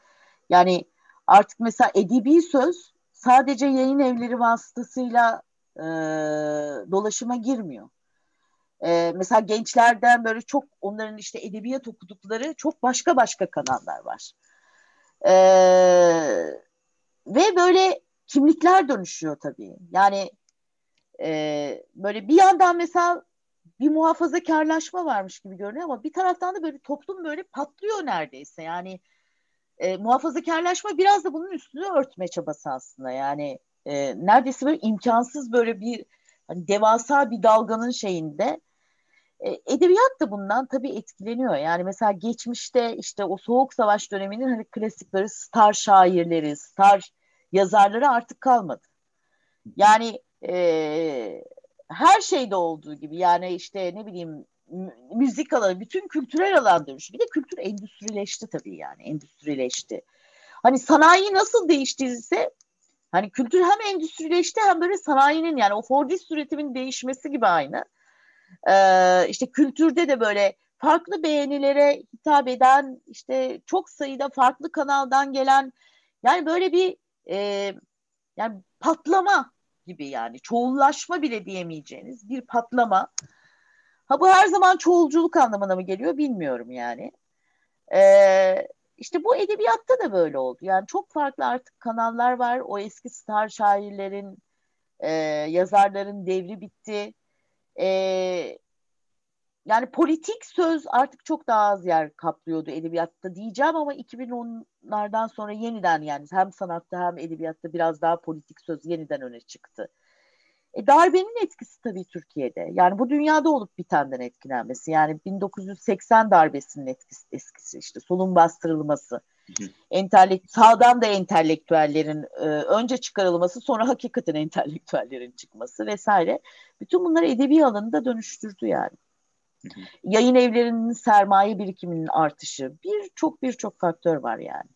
Yani artık mesela edebi söz sadece yayın evleri vasıtasıyla e, dolaşıma girmiyor. E, mesela gençlerden böyle çok onların işte edebiyat okudukları çok başka başka kanallar var. E, ve böyle kimlikler dönüşüyor tabii. Yani e, böyle bir yandan mesela bir muhafazakarlaşma varmış gibi görünüyor ama bir taraftan da böyle toplum böyle patlıyor neredeyse. Yani e, muhafazakarlaşma biraz da bunun üstünü örtme çabası aslında. Yani e, neredeyse böyle imkansız böyle bir hani devasa bir dalganın şeyinde. E, edebiyat da bundan tabii etkileniyor. Yani mesela geçmişte işte o Soğuk Savaş döneminin hani klasikleri star şairleri, star yazarları artık kalmadı. Yani e, her şeyde olduğu gibi yani işte ne bileyim müzik alanı, bütün kültürel alan dönüşü. Bir de kültür endüstrileşti tabii yani, endüstrileşti. Hani sanayi nasıl değiştirirse hani kültür hem endüstrileşti hem böyle sanayinin yani o Fordist üretimin değişmesi gibi aynı. Ee, işte kültürde de böyle farklı beğenilere hitap eden işte çok sayıda farklı kanaldan gelen yani böyle bir e, yani patlama gibi yani çoğullaşma bile diyemeyeceğiniz bir patlama. Ha bu her zaman çoğulculuk anlamına mı geliyor bilmiyorum yani. Ee, işte bu edebiyatta da böyle oldu. Yani çok farklı artık kanallar var. O eski star şairlerin, e, yazarların devri bitti. E, yani politik söz artık çok daha az yer kaplıyordu edebiyatta diyeceğim ama 2010'lardan sonra yeniden yani hem sanatta hem edebiyatta biraz daha politik söz yeniden öne çıktı. E, darbenin etkisi tabii Türkiye'de. Yani bu dünyada olup bitenden etkilenmesi. Yani 1980 darbesinin etkisi, etkisi işte solun bastırılması. Entelekt, sağdan da entelektüellerin e, önce çıkarılması sonra hakikaten entelektüellerin çıkması vesaire. Bütün bunları edebi alanında dönüştürdü yani. Yayın evlerinin sermaye birikiminin artışı birçok birçok faktör var yani.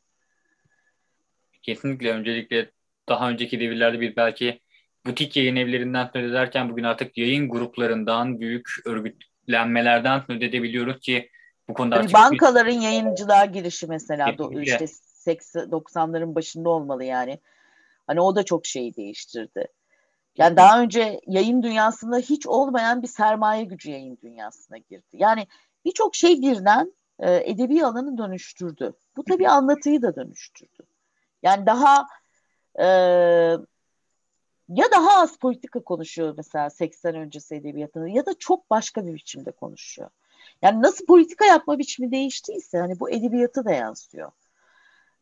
Kesinlikle öncelikle daha önceki devirlerde bir belki butik yayın evlerinden söz ederken bugün artık yayın gruplarından, büyük örgütlenmelerden söz edebiliyoruz ki bu konuda artık bankaların bir... yayıncılığa girişi mesela do, işte 90'ların başında olmalı yani. Hani o da çok şeyi değiştirdi. Yani daha önce yayın dünyasında hiç olmayan bir sermaye gücü yayın dünyasına girdi. Yani birçok şey birden e, edebi alanı dönüştürdü. Bu tabii anlatıyı da dönüştürdü. Yani daha e, ya daha az politika konuşuyor mesela 80 öncesi edebiyatında ya da çok başka bir biçimde konuşuyor. Yani nasıl politika yapma biçimi değiştiyse hani bu edebiyatı da yansıyor.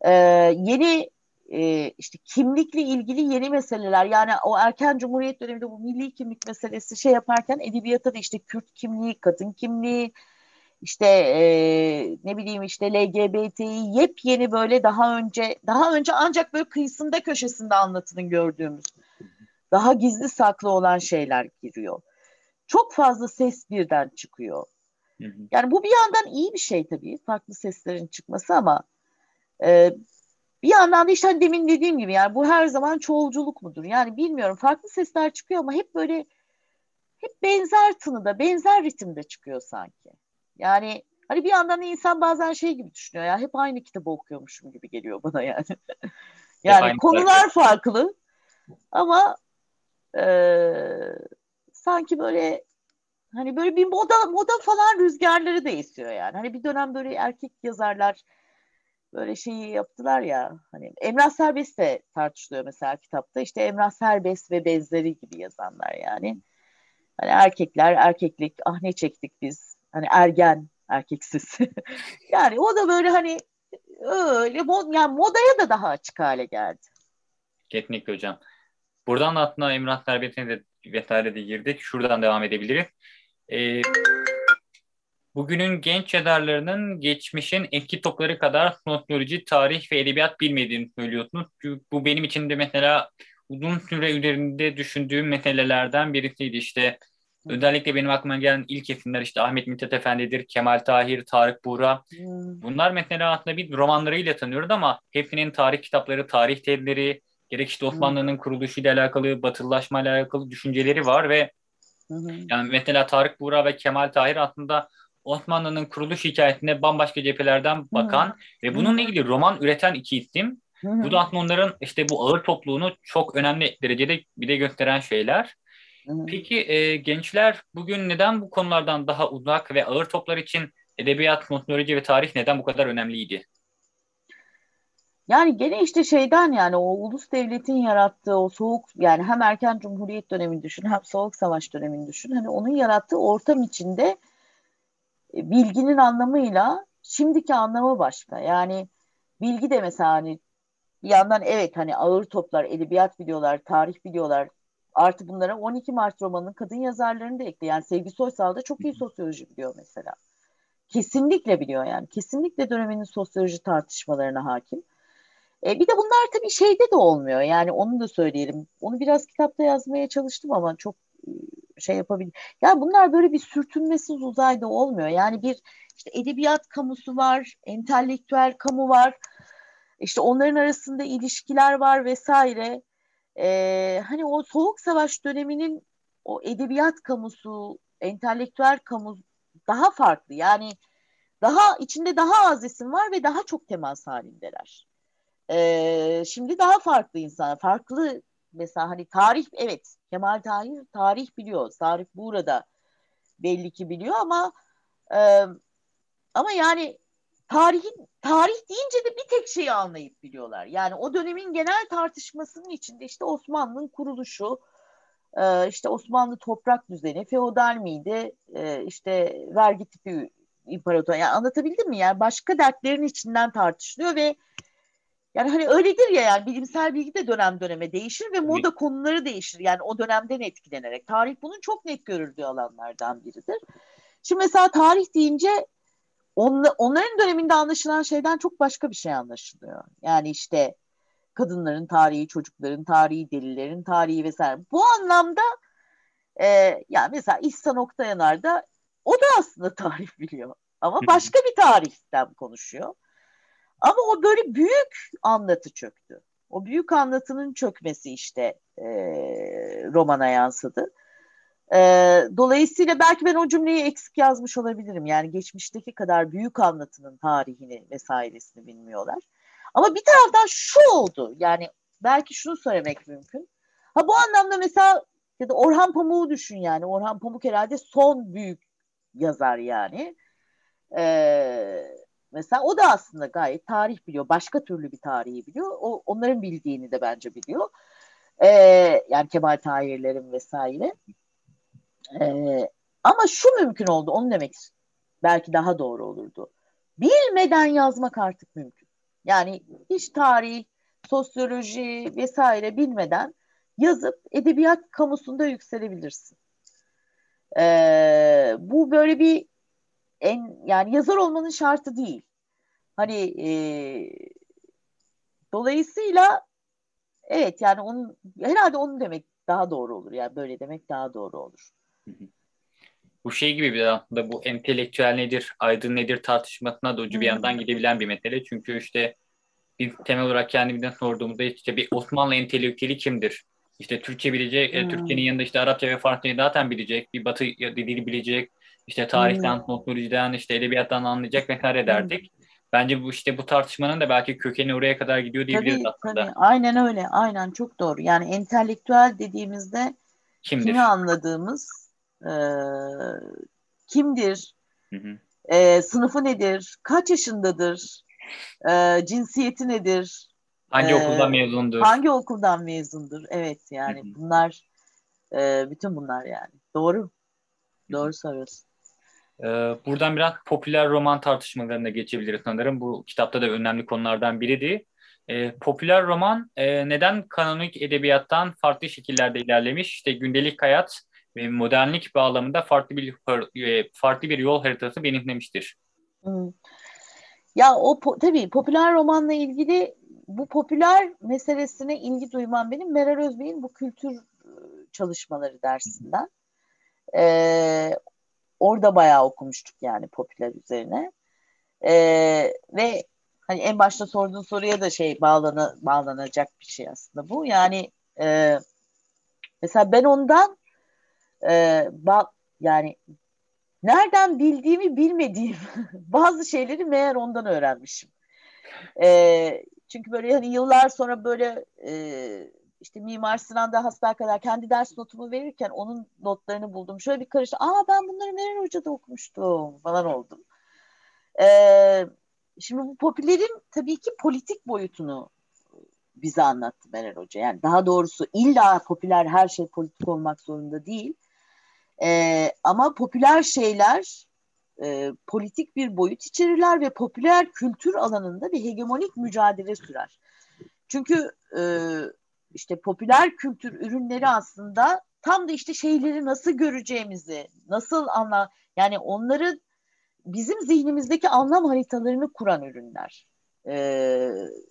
Ee, yeni e, işte kimlikle ilgili yeni meseleler yani o erken cumhuriyet döneminde bu milli kimlik meselesi şey yaparken edebiyata da işte Kürt kimliği, kadın kimliği, işte e, ne bileyim işte LGBT'yi yepyeni böyle daha önce daha önce ancak böyle kıyısında köşesinde anlatının gördüğümüz daha gizli saklı olan şeyler giriyor. Çok fazla ses birden çıkıyor. Yani bu bir yandan iyi bir şey tabii farklı seslerin çıkması ama e, bir yandan da işte hani demin dediğim gibi yani bu her zaman çoğulculuk mudur? Yani bilmiyorum farklı sesler çıkıyor ama hep böyle hep benzer tınıda, benzer ritimde çıkıyor sanki. Yani hani bir yandan insan bazen şey gibi düşünüyor ya hep aynı kitabı okuyormuşum gibi geliyor bana yani. yani konular farklı ama e, sanki böyle hani böyle bir moda moda falan rüzgarları da esiyor yani. Hani bir dönem böyle erkek yazarlar böyle şeyi yaptılar ya hani Emrah Serbest de tartışılıyor mesela kitapta işte Emrah Serbest ve benzeri gibi yazanlar yani. Hani erkekler erkeklik ah ne çektik biz hani ergen erkeksiz. yani o da böyle hani öyle mod, yani modaya da daha açık hale geldi. Kesinlikle hocam. Buradan da aslında Emrah Serbest'ine de vesaire de girdik. Şuradan devam edebiliriz. Ee, bugünün genç yazarlarının geçmişin eski topları kadar sosyoloji, tarih ve edebiyat bilmediğini söylüyorsunuz. Bu benim için de mesela uzun süre üzerinde düşündüğüm meselelerden birisiydi. İşte özellikle benim aklıma gelen ilk isimler işte Ahmet Mithat Efendi'dir, Kemal Tahir, Tarık Buğra. Hmm. Bunlar mesela aslında bir romanlarıyla tanıyoruz ama hepsinin tarih kitapları, tarih tezleri, gerek işte Osmanlı'nın kuruluşuyla alakalı, batılılaşma ile alakalı düşünceleri var ve yani mesela Tarık Buğra ve Kemal Tahir aslında Osmanlı'nın kuruluş hikayesine bambaşka cephelerden bakan ve bununla ilgili roman üreten iki isim. Bu da aslında onların işte bu ağır topluluğunu çok önemli derecede bir de gösteren şeyler. Peki e, gençler bugün neden bu konulardan daha uzak ve ağır toplar için edebiyat, teknoloji ve tarih neden bu kadar önemliydi? Yani gene işte şeyden yani o ulus devletin yarattığı o soğuk yani hem erken cumhuriyet dönemini düşün hem soğuk savaş dönemini düşün. Hani onun yarattığı ortam içinde bilginin anlamıyla şimdiki anlamı başka. Yani bilgi de mesela hani bir yandan evet hani ağır toplar, edebiyat biliyorlar, tarih biliyorlar. Artı bunlara 12 Mart romanının kadın yazarlarını da ekle. Yani Sevgi Soysal da çok iyi sosyoloji biliyor mesela. Kesinlikle biliyor yani. Kesinlikle döneminin sosyoloji tartışmalarına hakim. E, bir de bunlar tabii şeyde de olmuyor. Yani onu da söyleyelim. Onu biraz kitapta yazmaya çalıştım ama çok e, şey yapabil. Yani bunlar böyle bir sürtünmesiz uzayda olmuyor. Yani bir işte edebiyat kamusu var, entelektüel kamu var. İşte onların arasında ilişkiler var vesaire. Ee, hani o soğuk savaş döneminin o edebiyat kamusu, entelektüel kamu daha farklı. Yani daha içinde daha az isim var ve daha çok temas halindeler. Ee, şimdi daha farklı insan, farklı mesela hani tarih evet Kemal Tahir tarih biliyor. Tarih burada belli ki biliyor ama e, ama yani tarihin tarih deyince de bir tek şeyi anlayıp biliyorlar. Yani o dönemin genel tartışmasının içinde işte Osmanlı'nın kuruluşu, e, işte Osmanlı toprak düzeni, feodal miydi, e, işte vergi tipi imparator. Yani anlatabildim mi? Yani başka dertlerin içinden tartışılıyor ve yani hani öyledir ya yani bilimsel bilgi de dönem döneme değişir ve moda konuları değişir. Yani o dönemden etkilenerek. Tarih bunun çok net görüldüğü alanlardan biridir. Şimdi mesela tarih deyince onların döneminde anlaşılan şeyden çok başka bir şey anlaşılıyor. Yani işte kadınların tarihi, çocukların tarihi, delilerin tarihi vesaire. Bu anlamda e, yani mesela İhsan Oktayanar da o da aslında tarih biliyor. Ama başka bir tarihten konuşuyor. Ama o böyle büyük anlatı çöktü. O büyük anlatının çökmesi işte e, romana yansıdı. E, dolayısıyla belki ben o cümleyi eksik yazmış olabilirim. Yani geçmişteki kadar büyük anlatının tarihini vesairesini bilmiyorlar. Ama bir taraftan şu oldu. Yani belki şunu söylemek mümkün. Ha bu anlamda mesela ya da Orhan Pamuk'u düşün yani. Orhan Pamuk herhalde son büyük yazar yani. Ee, mesela o da aslında gayet tarih biliyor. Başka türlü bir tarihi biliyor. O, onların bildiğini de bence biliyor. Ee, yani Kemal Tahirlerin vesaire. Ee, ama şu mümkün oldu. Onu demek belki daha doğru olurdu. Bilmeden yazmak artık mümkün. Yani hiç tarih, sosyoloji vesaire bilmeden yazıp edebiyat kamusunda yükselebilirsin. Ee, bu böyle bir en yani yazar olmanın şartı değil. Hani e, dolayısıyla evet yani onun herhalde onu demek daha doğru olur. Yani böyle demek daha doğru olur. Bu şey gibi bir aslında bu entelektüel nedir, aydın nedir tartışmasına da ucu bir yandan gidebilen bir mesele. Çünkü işte biz temel olarak kendimizden sorduğumuzda işte bir Osmanlı entelektüeli kimdir? İşte Türkçe bilecek, hmm. Türkçenin yanında işte Arapça ve Farsçayı zaten bilecek, bir Batı dili bilecek, işte tarihten, hmm. teknolojiden, işte edebiyattan anlayacak vesaire derdik. Hmm. Bence bu işte bu tartışmanın da belki kökeni oraya kadar gidiyor diyebiliriz tabii, aslında. Tabii. Aynen öyle. Aynen çok doğru. Yani entelektüel dediğimizde kimdir? kimi anladığımız e, kimdir? Hı hı. E, sınıfı nedir? Kaç yaşındadır? E, cinsiyeti nedir? Hangi ee, okuldan mezundur? Hangi okuldan mezundur? Evet yani Hı-hı. bunlar e, bütün bunlar yani. Doğru. Doğru soruyorsun. Ee, buradan biraz popüler roman tartışmalarına geçebiliriz sanırım. Bu kitapta da önemli konulardan biriydi. Ee, popüler roman e, neden kanonik edebiyattan farklı şekillerde ilerlemiş? İşte gündelik hayat ve modernlik bağlamında farklı bir e, farklı bir yol haritası benimlemiştir. Hmm. Ya o po- tabii popüler romanla ilgili bu popüler meselesine ilgi duymam benim Meral Özbey'in bu kültür e, çalışmaları dersinden. Ee, orada bayağı okumuştuk yani popüler üzerine. Ee, ve hani en başta sorduğun soruya da şey bağlana, bağlanacak bir şey aslında bu. Yani e, mesela ben ondan e, ba, yani nereden bildiğimi bilmediğim bazı şeyleri meğer ondan öğrenmişim. E, çünkü böyle hani yıllar sonra böyle e, işte Mimar Sinan'da kadar kendi ders notumu verirken onun notlarını buldum. Şöyle bir karıştı. Aa ben bunları Meral Hoca'da okumuştum falan oldum. Ee, şimdi bu popülerin tabii ki politik boyutunu bize anlattı Meral Hoca. Yani daha doğrusu illa popüler her şey politik olmak zorunda değil. Ee, ama popüler şeyler e, politik bir boyut içerirler ve popüler kültür alanında bir hegemonik mücadele sürer. Çünkü e, işte popüler kültür ürünleri aslında tam da işte şeyleri nasıl göreceğimizi, nasıl anla yani onları bizim zihnimizdeki anlam haritalarını kuran ürünler. E,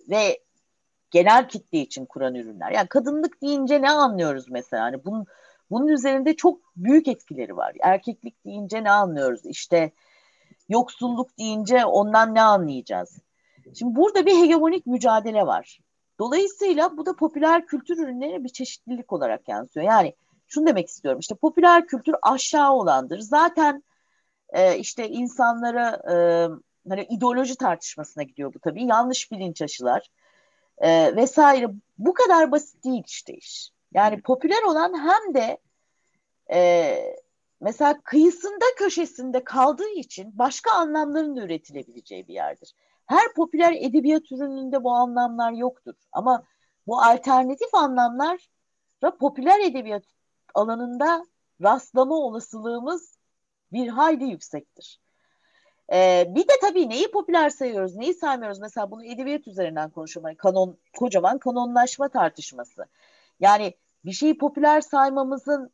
ve genel kitle için kuran ürünler. Yani kadınlık deyince ne anlıyoruz mesela? Hani bunun bunun üzerinde çok büyük etkileri var. Erkeklik deyince ne anlıyoruz? İşte yoksulluk deyince ondan ne anlayacağız? Şimdi burada bir hegemonik mücadele var. Dolayısıyla bu da popüler kültür ürünlerine bir çeşitlilik olarak yansıyor. Yani şunu demek istiyorum. İşte popüler kültür aşağı olandır. Zaten e, işte insanlara e, hani ideoloji tartışmasına gidiyor bu tabii. Yanlış bilinç aşılar e, vesaire. Bu kadar basit değil işte iş. Yani popüler olan hem de e, mesela kıyısında köşesinde kaldığı için başka anlamların da üretilebileceği bir yerdir. Her popüler edebiyat ürününde bu anlamlar yoktur. Ama bu alternatif anlamlar popüler edebiyat alanında rastlama olasılığımız bir hayli yüksektir. Ee, bir de tabii neyi popüler sayıyoruz, neyi saymıyoruz? Mesela bunu edebiyat üzerinden konuşuyorum. kanon, kocaman kanonlaşma tartışması. Yani bir şeyi popüler saymamızın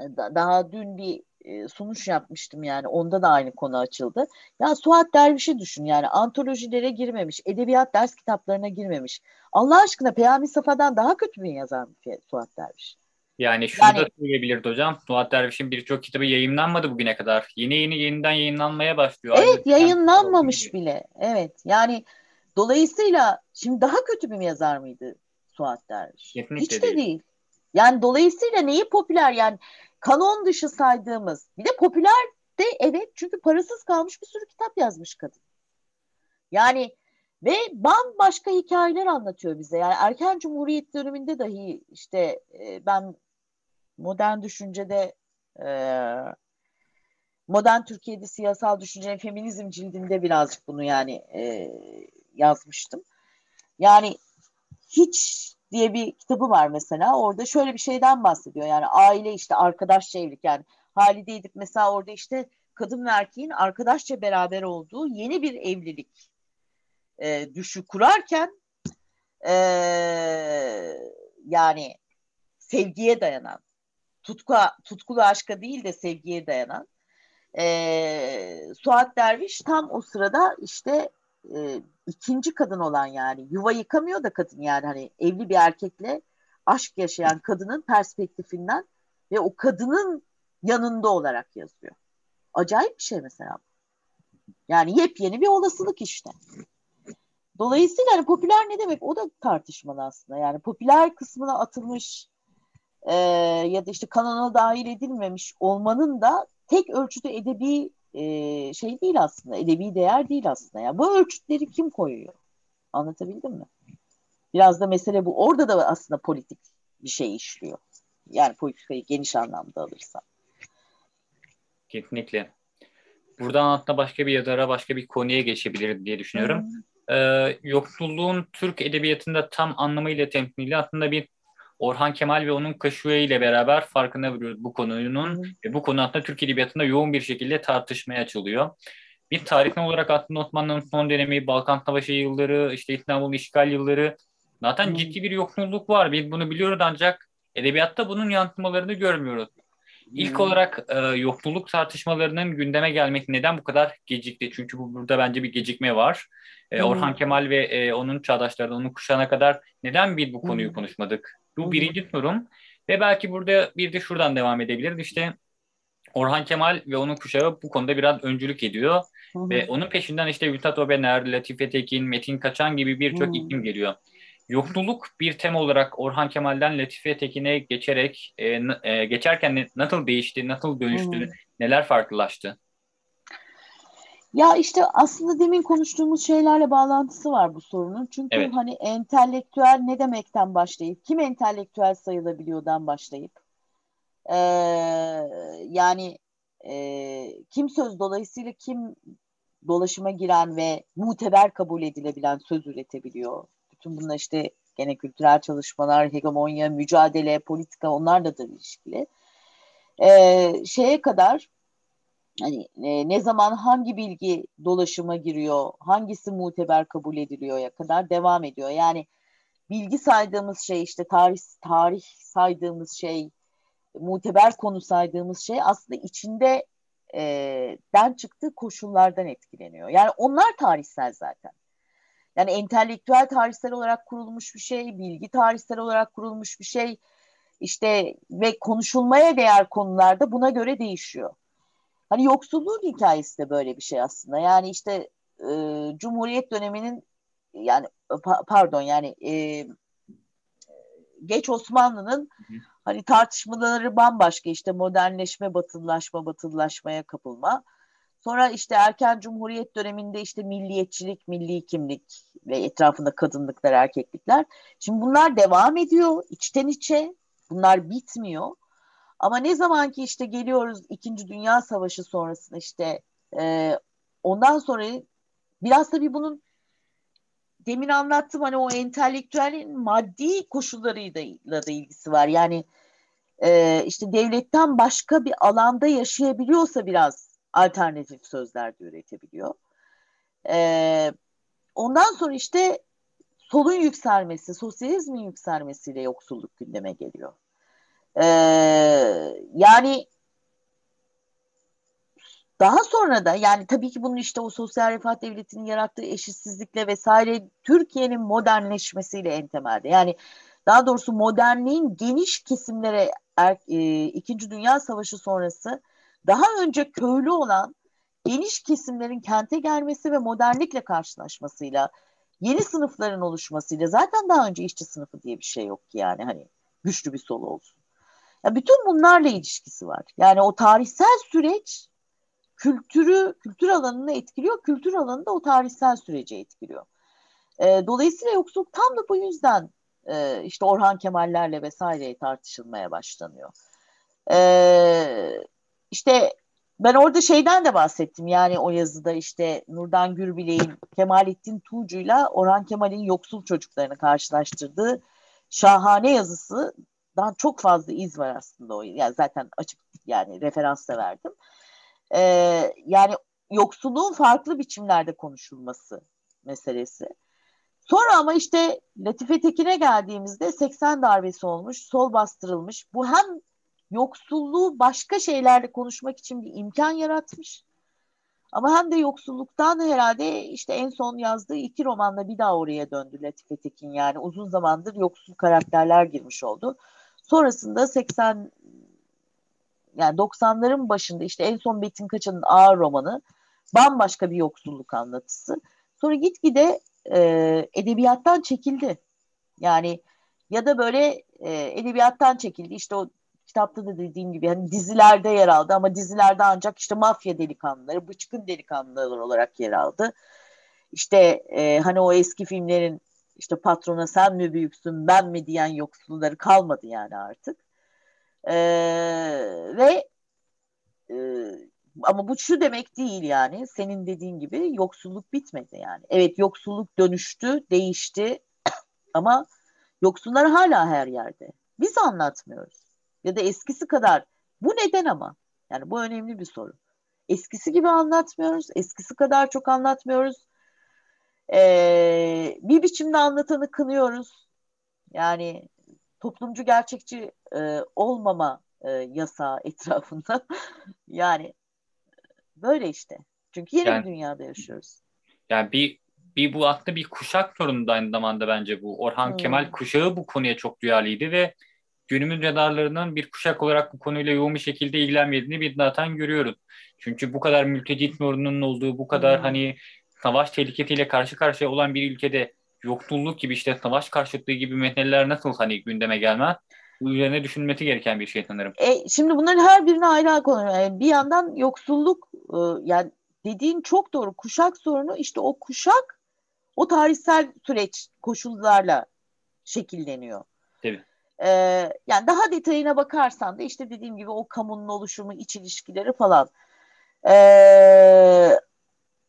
e, daha dün bir e, sunuş yapmıştım yani onda da aynı konu açıldı. Ya Suat Derviş'i düşün yani antolojilere girmemiş, edebiyat ders kitaplarına girmemiş. Allah aşkına Peyami Safa'dan daha kötü bir yazar mı Suat Derviş? Yani şunu yani, da söyleyebilirdi hocam. Suat Derviş'in birçok kitabı yayınlanmadı bugüne kadar. Yeni yeni yeniden yayınlanmaya başlıyor. Evet Aynı yayınlanmamış bile. Evet yani dolayısıyla şimdi daha kötü bir yazar mıydı Suat Derviş? Kesinlikle Hiç de değil. değil. Yani dolayısıyla neyi popüler yani kanon dışı saydığımız bir de popüler de evet çünkü parasız kalmış bir sürü kitap yazmış kadın. Yani ve bambaşka hikayeler anlatıyor bize. Yani erken cumhuriyet döneminde dahi işte e, ben modern düşüncede e, modern Türkiye'de siyasal düşüncenin feminizm cildinde birazcık bunu yani e, yazmıştım. Yani hiç diye bir kitabı var mesela. Orada şöyle bir şeyden bahsediyor. Yani aile işte arkadaşça evlilik yani Halide Edip mesela orada işte kadın ve erkeğin arkadaşça beraber olduğu yeni bir evlilik e, düşü kurarken e, yani sevgiye dayanan tutku, tutkulu aşka değil de sevgiye dayanan e, Suat Derviş tam o sırada işte e, ikinci kadın olan yani yuva yıkamıyor da kadın yani hani evli bir erkekle aşk yaşayan kadının perspektifinden ve o kadının yanında olarak yazıyor. Acayip bir şey mesela. Yani yepyeni bir olasılık işte. Dolayısıyla hani popüler ne demek? O da tartışmalı aslında. Yani popüler kısmına atılmış e, ya da işte kanona dahil edilmemiş olmanın da tek ölçüde edebi e, şey değil aslında. Edebi değer değil aslında. Yani bu ölçütleri kim koyuyor? Anlatabildim mi? Biraz da mesele bu. Orada da aslında politik bir şey işliyor. Yani politikayı geniş anlamda alırsa. Kesinlikle. Buradan hatta başka bir yazara, başka bir konuya geçebilir diye düşünüyorum. Hmm. Ee, yoksulluğun Türk edebiyatında tam anlamıyla temsili aslında bir Orhan Kemal ve onun Kaşuya ile beraber farkına varıyoruz bu konunun ve bu konu aslında Türk Edebiyatı'nda yoğun bir şekilde tartışmaya açılıyor. Bir tarihsel olarak aslında Osmanlı'nın son dönemi, Balkan Savaşı yılları, işte İstanbul işgal yılları zaten Hı. ciddi bir yoksulluk var. Biz bunu biliyoruz ancak edebiyatta bunun yansımalarını görmüyoruz. İlk hmm. olarak e, yoksulluk tartışmalarının gündeme gelmek neden bu kadar gecikti? Çünkü bu burada bence bir gecikme var. E, hmm. Orhan Kemal ve e, onun çağdaşları, onun kuşağına kadar neden bir bu konuyu hmm. konuşmadık? Bu birinci sorum. Ve belki burada bir de şuradan devam edebiliriz. İşte Orhan Kemal ve onun kuşağı bu konuda biraz öncülük ediyor. Hı hı. Ve onun peşinden işte Mithat Obener, Latife Tekin, Metin Kaçan gibi birçok isim geliyor. Yoksulluk bir tema olarak Orhan Kemal'den Latife Tekin'e geçerek e, e, geçerken nasıl değişti, nasıl dönüştü, hı hı. neler farklılaştı? Ya işte aslında demin konuştuğumuz şeylerle bağlantısı var bu sorunun. Çünkü Evet. hani entelektüel ne demekten başlayıp, kim entelektüel sayılabiliyordan başlayıp, ee, yani e, kim söz dolayısıyla kim dolaşıma giren ve muteber kabul edilebilen söz üretebiliyor. Bütün bunlar işte gene kültürel çalışmalar, hegemonya, mücadele, politika onlarla da ilişkili. Ee, şeye kadar hani e, ne zaman hangi bilgi dolaşıma giriyor, hangisi muteber kabul ediliyor ya kadar devam ediyor. Yani bilgi saydığımız şey işte tarih tarih saydığımız şey, muteber konu saydığımız şey aslında içinde e, den çıktığı koşullardan etkileniyor. Yani onlar tarihsel zaten. Yani entelektüel tarihsel olarak kurulmuş bir şey, bilgi tarihsel olarak kurulmuş bir şey. İşte ve konuşulmaya değer konularda buna göre değişiyor. Hani yoksulluğun hikayesi de böyle bir şey aslında. Yani işte e, Cumhuriyet döneminin yani pa- pardon yani e, geç Osmanlı'nın hani tartışmaları bambaşka işte modernleşme, batılılaşma, batılılaşmaya kapılma. Sonra işte erken cumhuriyet döneminde işte milliyetçilik, milli kimlik ve etrafında kadınlıklar, erkeklikler. Şimdi bunlar devam ediyor içten içe. Bunlar bitmiyor. Ama ne zaman ki işte geliyoruz İkinci Dünya Savaşı sonrasında işte e, ondan sonra biraz tabii bunun demin anlattım hani o entelektüelin maddi koşullarıyla da ilgisi var. Yani e, işte devletten başka bir alanda yaşayabiliyorsa biraz alternatif sözler de üretebiliyor. E, ondan sonra işte solun yükselmesi, sosyalizmin yükselmesiyle yoksulluk gündeme geliyor. E, yani daha sonra da yani tabii ki bunun işte o sosyal refah devletinin yarattığı eşitsizlikle vesaire Türkiye'nin modernleşmesiyle en temelde. Yani daha doğrusu modernliğin geniş kesimlere er, e, İkinci Dünya Savaşı sonrası daha önce köylü olan geniş kesimlerin kente gelmesi ve modernlikle karşılaşmasıyla yeni sınıfların oluşmasıyla zaten daha önce işçi sınıfı diye bir şey yok ki yani hani güçlü bir sol olsun. Ya bütün bunlarla ilişkisi var. Yani o tarihsel süreç kültürü, kültür alanını etkiliyor. Kültür alanı da o tarihsel süreci etkiliyor. E, dolayısıyla yoksulluk tam da bu yüzden e, işte Orhan Kemallerle vesaire tartışılmaya başlanıyor. E, işte ben orada şeyden de bahsettim yani o yazıda işte Nurdan Gürbilek'in Kemalettin Tuğcu'yla Orhan Kemal'in yoksul çocuklarını karşılaştırdığı şahane yazısından çok fazla iz var aslında o. Yani zaten açık yani referans da verdim. Ee, yani yoksulluğun farklı biçimlerde konuşulması meselesi. Sonra ama işte Latife Tekin'e geldiğimizde 80 darbesi olmuş, sol bastırılmış. Bu hem yoksulluğu başka şeylerle konuşmak için bir imkan yaratmış. Ama hem de yoksulluktan herhalde işte en son yazdığı iki romanla bir daha oraya döndü Latife Tekin. Yani uzun zamandır yoksul karakterler girmiş oldu. Sonrasında 80 yani 90'ların başında işte en son Betin Kaçan'ın Ağır romanı bambaşka bir yoksulluk anlatısı. Sonra gitgide e, edebiyattan çekildi. Yani ya da böyle e, edebiyattan çekildi. İşte o kitapta da dediğim gibi hani dizilerde yer aldı ama dizilerde ancak işte mafya delikanlıları, bıçkın delikanlılar olarak yer aldı. İşte e, hani o eski filmlerin işte patrona sen mi büyüksün ben mi diyen yoksulları kalmadı yani artık. E, ve e, ama bu şu demek değil yani senin dediğin gibi yoksulluk bitmedi yani. Evet yoksulluk dönüştü, değişti ama yoksullar hala her yerde. Biz anlatmıyoruz. Ya da eskisi kadar. Bu neden ama? Yani bu önemli bir soru. Eskisi gibi anlatmıyoruz. Eskisi kadar çok anlatmıyoruz. Ee, bir biçimde anlatanı kınıyoruz. Yani toplumcu gerçekçi e, olmama e, yasağı etrafında. yani böyle işte. Çünkü yeni yani, bir dünyada yaşıyoruz. Yani bir bir bu aslında bir kuşak sorunu aynı zamanda bence bu. Orhan hmm. Kemal kuşağı bu konuya çok duyarlıydı ve günümüz radarlarının bir kuşak olarak bu konuyla yoğun bir şekilde ilgilenmediğini bir zaten görüyoruz. Çünkü bu kadar mülteci sorununun olduğu, bu kadar hmm. hani savaş tehlikesiyle karşı karşıya olan bir ülkede yoksulluk gibi işte savaş karşıtlığı gibi meseleler nasıl hani gündeme gelmez? Üzerine düşünmesi gereken bir şey sanırım. E, şimdi bunların her birine ayrı ayrı konu. Yani bir yandan yoksulluk e, yani dediğin çok doğru. Kuşak sorunu işte o kuşak o tarihsel süreç koşullarla şekilleniyor. Tabii. Ee, yani daha detayına bakarsan da işte dediğim gibi o kamunun oluşumu, iç ilişkileri falan. Ee,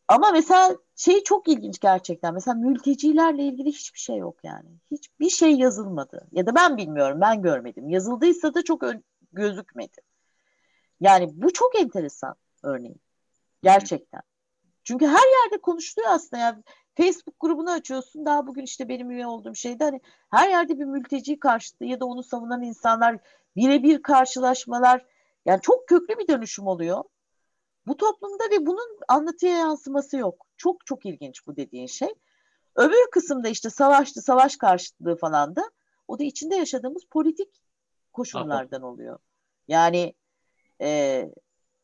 ama mesela şey çok ilginç gerçekten. Mesela mültecilerle ilgili hiçbir şey yok yani. Hiçbir şey yazılmadı. Ya da ben bilmiyorum, ben görmedim. Yazıldıysa da çok gözükmedi. Yani bu çok enteresan örneğin. Gerçekten. Çünkü her yerde konuşuluyor aslında. Yani Facebook grubunu açıyorsun. Daha bugün işte benim üye olduğum şeyde hani her yerde bir mülteci karşıtı ya da onu savunan insanlar birebir karşılaşmalar. Yani çok köklü bir dönüşüm oluyor. Bu toplumda ve bunun anlatıya yansıması yok. Çok çok ilginç bu dediğin şey. Öbür kısımda işte savaştı, savaş karşıtlığı falan da o da içinde yaşadığımız politik koşullardan oluyor. Yani e,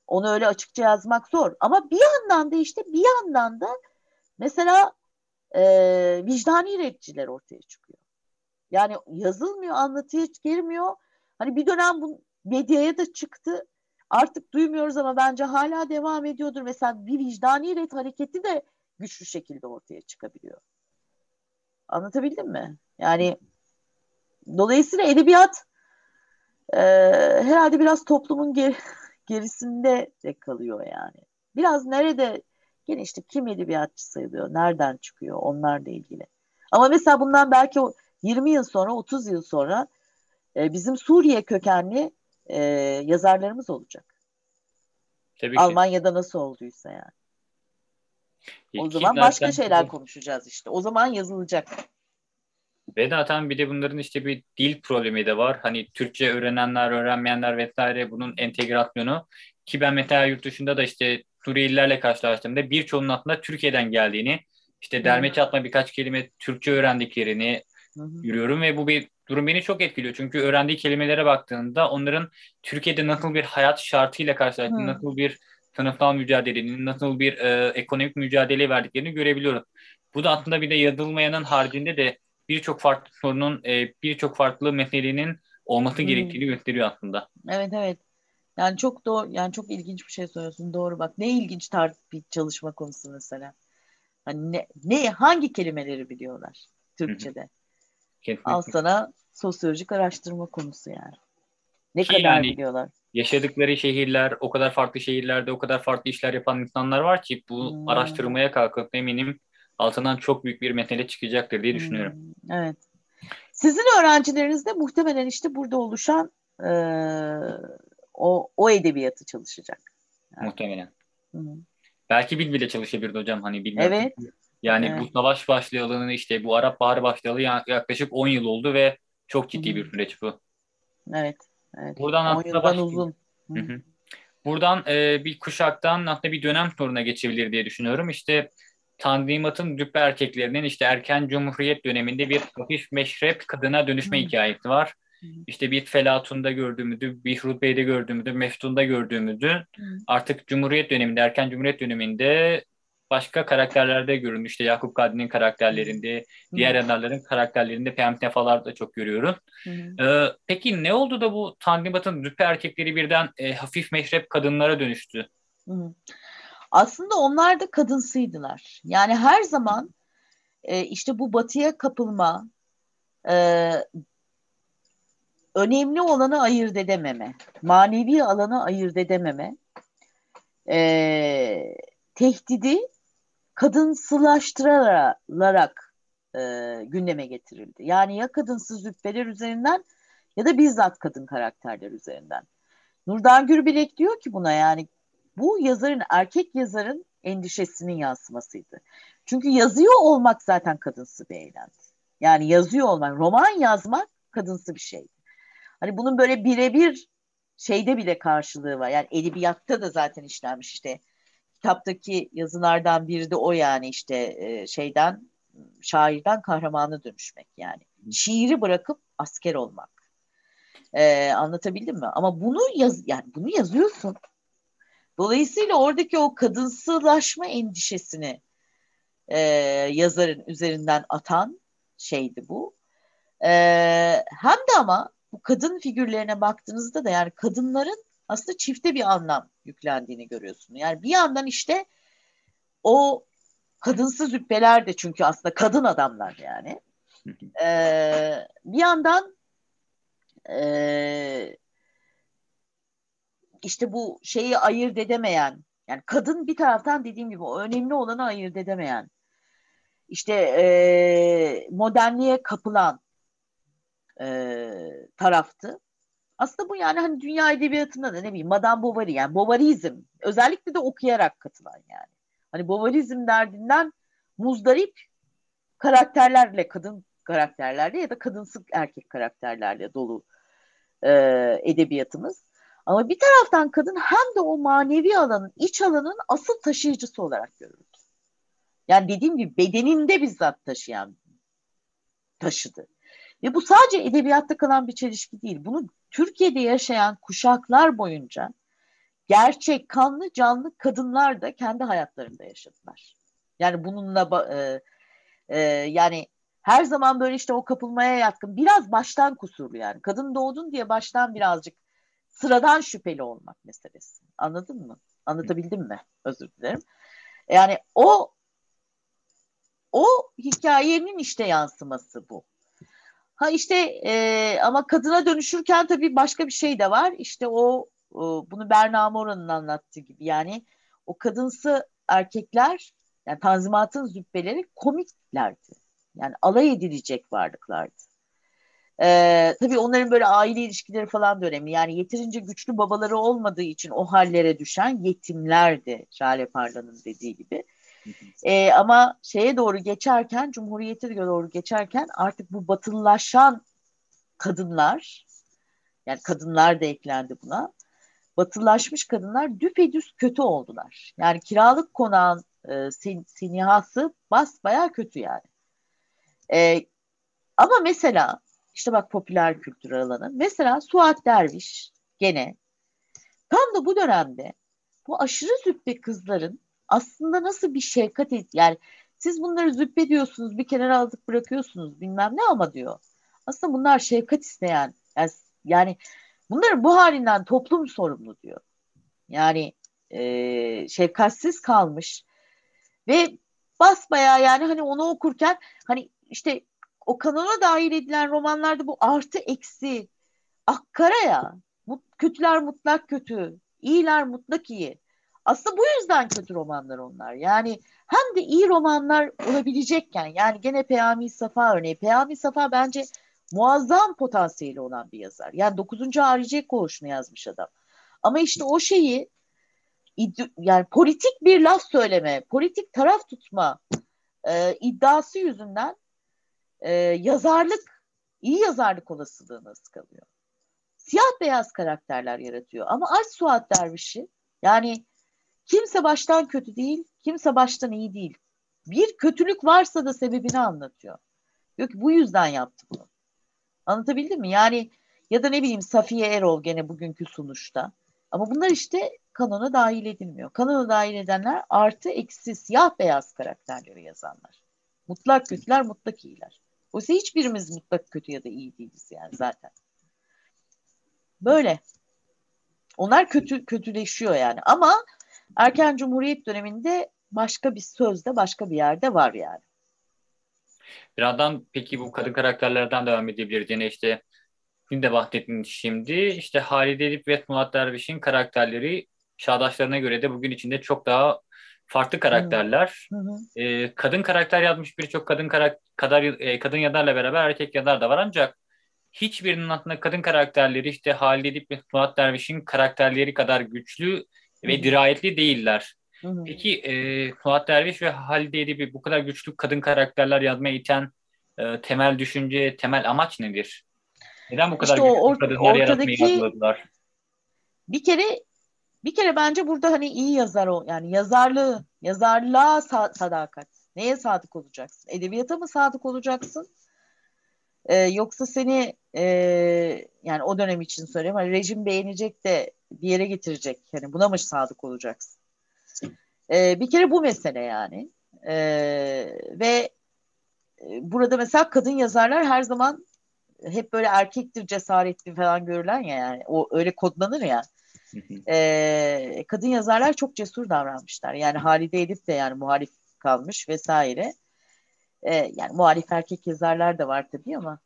onu öyle açıkça yazmak zor. Ama bir yandan da işte bir yandan da mesela e, vicdani rapçiler ortaya çıkıyor. Yani yazılmıyor, anlatıya girmiyor. Hani bir dönem bu medyaya da çıktı. Artık duymuyoruz ama bence hala devam ediyordur. Mesela bir vicdani ret hareketi de güçlü şekilde ortaya çıkabiliyor. Anlatabildim mi? Yani dolayısıyla edebiyat e, herhalde biraz toplumun ger gerisinde de kalıyor yani. Biraz nerede gene işte kim edebiyatçı sayılıyor, nereden çıkıyor onlarla ilgili. Ama mesela bundan belki 20 yıl sonra, 30 yıl sonra e, bizim Suriye kökenli e, yazarlarımız olacak. Tabii ki. Almanya'da nasıl olduysa yani. o Ki zaman başka şeyler konuşacağız işte. O zaman yazılacak. Ve zaten bir de bunların işte bir dil problemi de var. Hani Türkçe öğrenenler, öğrenmeyenler vesaire bunun entegrasyonu. Ki ben mesela yurt dışında da işte Suriyelilerle karşılaştığımda birçoğunun aslında Türkiye'den geldiğini, işte derme çatma birkaç kelime Türkçe öğrendiklerini görüyorum ve bu bir durum beni çok etkiliyor. Çünkü öğrendiği kelimelere baktığında onların Türkiye'de nasıl bir hayat şartıyla karşılaştığını, nasıl bir sınıfsal mücadelenin, nasıl bir e, ekonomik mücadele verdiklerini görebiliyorum. Bu da aslında bir de yazılmayanın haricinde de birçok farklı sorunun, e, birçok farklı meselenin olması hmm. gerektiğini gösteriyor aslında. Evet evet. Yani çok doğru, yani çok ilginç bir şey söylüyorsun. Doğru bak. Ne ilginç tar bir çalışma konusu mesela. Hani ne, ne hangi kelimeleri biliyorlar Türkçe'de? Kesinlikle. Al sana sosyolojik araştırma konusu yani. Ne Ki kadar yani, biliyorlar? Yaşadıkları şehirler, o kadar farklı şehirlerde o kadar farklı işler yapan insanlar var ki bu hmm. araştırmaya kalkıp eminim altından çok büyük bir mesele çıkacaktır diye düşünüyorum. Hmm. Evet. Sizin öğrencileriniz de muhtemelen işte burada oluşan e, o, o edebiyatı çalışacak. Yani. Muhtemelen. Hı. Belki Bil bile çalışabilirdi hocam hani bilmiyorum. Evet. Yani evet. bu savaş başlayalı işte bu Arap Baharı başlayalı yaklaşık 10 yıl oldu ve çok ciddi Hı. bir süreç bu. Evet. evet. Buradan 10 yıldan uzun. Hı. Hı. Buradan e, bir kuşaktan hatta bir dönem soruna geçebilir diye düşünüyorum. İşte Tanzimat'ın düppe erkeklerinin işte erken cumhuriyet döneminde bir hafif meşrep kadına dönüşme Hı. hikayesi var. İşte bir Felatun'da gördüğümüzü, Bihrut Bey'de gördüğümüzü, Meftun'da gördüğümüzü artık Cumhuriyet döneminde, erken Cumhuriyet döneminde başka karakterlerde görülmüş. İşte Yakup Kadri'nin karakterlerinde, diğer yazarların karakterlerinde Peyami Tefalar'da çok görüyoruz. Ee, peki ne oldu da bu Tanzimat'ın züppe erkekleri birden e, hafif meşrep kadınlara dönüştü? Aslında onlar da kadınsıydılar. Yani her zaman e, işte bu batıya kapılma, e, önemli olanı ayırt edememe, manevi alanı ayırt edememe, e, tehdidi kadınsılaştırılarak e, gündeme getirildi. Yani ya kadınsız züppeler üzerinden ya da bizzat kadın karakterler üzerinden. Nurdan Gürbilek diyor ki buna yani bu yazarın, erkek yazarın endişesinin yansımasıydı. Çünkü yazıyor olmak zaten kadınsı bir eylemdi. Yani yazıyor olmak, roman yazmak kadınsı bir şeydi. Hani bunun böyle birebir şeyde bile karşılığı var. Yani edebiyatta da zaten işlenmiş işte. Kitaptaki yazılardan biri de o yani işte e, şeyden şairden kahramana dönüşmek yani. Şiiri bırakıp asker olmak. Ee, anlatabildim mi? Ama bunu yaz yani bunu yazıyorsun. Dolayısıyla oradaki o kadınsılaşma endişesini e, yazarın üzerinden atan şeydi bu. E, hem de ama bu kadın figürlerine baktığınızda da yani kadınların aslında çifte bir anlam yüklendiğini görüyorsun. Yani bir yandan işte o kadınsız züppeler de çünkü aslında kadın adamlar yani. Ee, bir yandan e, işte bu şeyi ayırt edemeyen yani kadın bir taraftan dediğim gibi o önemli olanı ayırt edemeyen işte e, modernliğe kapılan e, taraftı. Aslında bu yani hani dünya edebiyatında da ne bileyim Madame Bovary yani Bovaryizm özellikle de okuyarak katılan yani. Hani Bovaryizm derdinden muzdarip karakterlerle kadın karakterlerle ya da kadınsı erkek karakterlerle dolu e, edebiyatımız. Ama bir taraftan kadın hem de o manevi alanın, iç alanın asıl taşıyıcısı olarak görüldü. Yani dediğim gibi bedeninde bizzat taşıyan taşıdı. Ve bu sadece edebiyatta kalan bir çelişki değil. Bunu Türkiye'de yaşayan kuşaklar boyunca gerçek kanlı canlı kadınlar da kendi hayatlarında yaşadılar. Yani bununla e, e, yani her zaman böyle işte o kapılmaya yatkın biraz baştan kusurlu yani. Kadın doğdun diye baştan birazcık sıradan şüpheli olmak meselesi. Anladın mı? Anlatabildim mi? Özür dilerim. Yani o o hikayenin işte yansıması bu. Ha işte e, ama kadına dönüşürken tabii başka bir şey de var. İşte o e, bunu Berna Mora'nın anlattığı gibi yani o kadınsı erkekler yani Tanzimat'ın zübbeleri komiklerdi. Yani alay edilecek varlıklardı. Ee, tabii onların böyle aile ilişkileri falan da önemli. Yani yeterince güçlü babaları olmadığı için o hallere düşen yetimlerdi Şale Parla'nın dediği gibi. Ee, ama şeye doğru geçerken, Cumhuriyet'e doğru geçerken artık bu batılılaşan kadınlar, yani kadınlar da eklendi buna, batılılaşmış kadınlar düpedüz kötü oldular. Yani kiralık konağın e, sin, sinihası basbaya kötü yani. E, ama mesela işte bak popüler kültür alanı. Mesela Suat Derviş gene tam da bu dönemde bu aşırı züppe kızların aslında nasıl bir şefkat yani siz bunları züppe diyorsunuz bir kenara alıp bırakıyorsunuz bilmem ne ama diyor. Aslında bunlar şefkat isteyen yani, yani bunların bu halinden toplum sorumlu diyor. Yani e, şefkatsiz kalmış ve basbayağı yani hani onu okurken hani işte o kanona dahil edilen romanlarda bu artı eksi akkara ya. Kötüler mutlak kötü, iyiler mutlak iyi. Aslında bu yüzden kötü romanlar onlar. Yani hem de iyi romanlar olabilecekken yani gene Peyami Safa örneği. Peyami Safa bence muazzam potansiyeli olan bir yazar. Yani 9. Harici Koğuşu'nu yazmış adam. Ama işte o şeyi yani politik bir laf söyleme, politik taraf tutma e, iddiası yüzünden e, yazarlık, iyi yazarlık olasılığı nasıl kalıyor? Siyah beyaz karakterler yaratıyor. Ama aç Suat Derviş'i yani kimse baştan kötü değil, kimse baştan iyi değil. Bir kötülük varsa da sebebini anlatıyor. Diyor ki bu yüzden yaptı bunu. Anlatabildim mi? Yani ya da ne bileyim Safiye Erol gene bugünkü sunuşta. Ama bunlar işte kanona dahil edilmiyor. Kanona dahil edenler artı eksi siyah beyaz karakterleri yazanlar. Mutlak kötüler, mutlak iyiler. Oysa hiçbirimiz mutlak kötü ya da iyi değiliz yani zaten. Böyle. Onlar kötü kötüleşiyor yani. Ama erken cumhuriyet döneminde başka bir sözde başka bir yerde var yani. Birazdan peki bu kadın karakterlerden devam edebiliriz. Yine işte de bahsettin şimdi. İşte Halide Edip ve Murat Derviş'in karakterleri çağdaşlarına göre de bugün içinde çok daha farklı karakterler. Hı hı. E, kadın karakter yazmış birçok kadın karak kadar e, kadın yazarla beraber erkek yazar da var ancak hiçbirinin altında kadın karakterleri işte Halide Edip ve Murat Derviş'in karakterleri kadar güçlü. Ve dirayetli değiller. Hı hı. Peki e, Murat Derviş ve Halide Edip'i bu kadar güçlü kadın karakterler yazmaya iten e, temel düşünce, temel amaç nedir? Neden bu kadar işte güçlü or- kadınlar yaratmayı yazmadılar? Bir kere bir kere bence burada hani iyi yazar o yani yazarlığı, yazarlığa sa- sadakat. Neye sadık olacaksın? Edebiyata mı sadık olacaksın? Ee, yoksa seni e, yani o dönem için söyleyeyim hani rejim beğenecek de bir yere getirecek. Yani buna mı sadık olacaksın? Ee, bir kere bu mesele yani. Ee, ve burada mesela kadın yazarlar her zaman hep böyle erkektir cesaretli falan görülen ya yani o öyle kodlanır ya. e, kadın yazarlar çok cesur davranmışlar. Yani Halide Edip de yani muhalif kalmış vesaire. E, yani muhalif erkek yazarlar da var tabii ama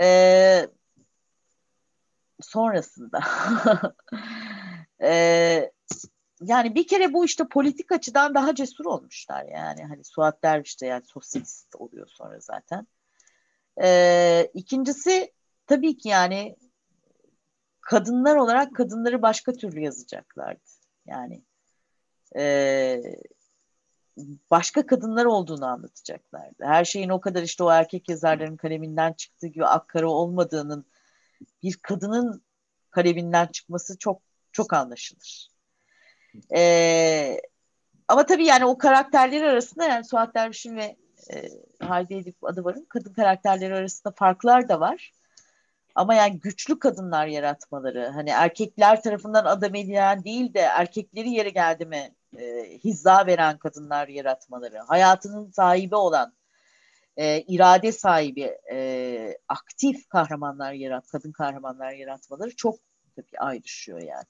e, sonrasında e, yani bir kere bu işte politik açıdan daha cesur olmuşlar yani hani Suat Derviş de yani sosyalist oluyor sonra zaten. E, ikincisi tabii ki yani kadınlar olarak kadınları başka türlü yazacaklardı. Yani e, başka kadınlar olduğunu anlatacaklardı. Her şeyin o kadar işte o erkek yazarların kaleminden çıktığı gibi akkara olmadığının bir kadının kaleminden çıkması çok çok anlaşılır. Ee, ama tabii yani o karakterleri arasında yani Suat Derviş'in ve e, Haydi Edip Adıvar'ın kadın karakterleri arasında farklar da var. Ama yani güçlü kadınlar yaratmaları, hani erkekler tarafından adam edilen değil de erkekleri yeri geldi mi e, hizza veren kadınlar yaratmaları, hayatının sahibi olan, e, irade sahibi, e, aktif kahramanlar yarat, kadın kahramanlar yaratmaları çok tabii ayrışıyor yani.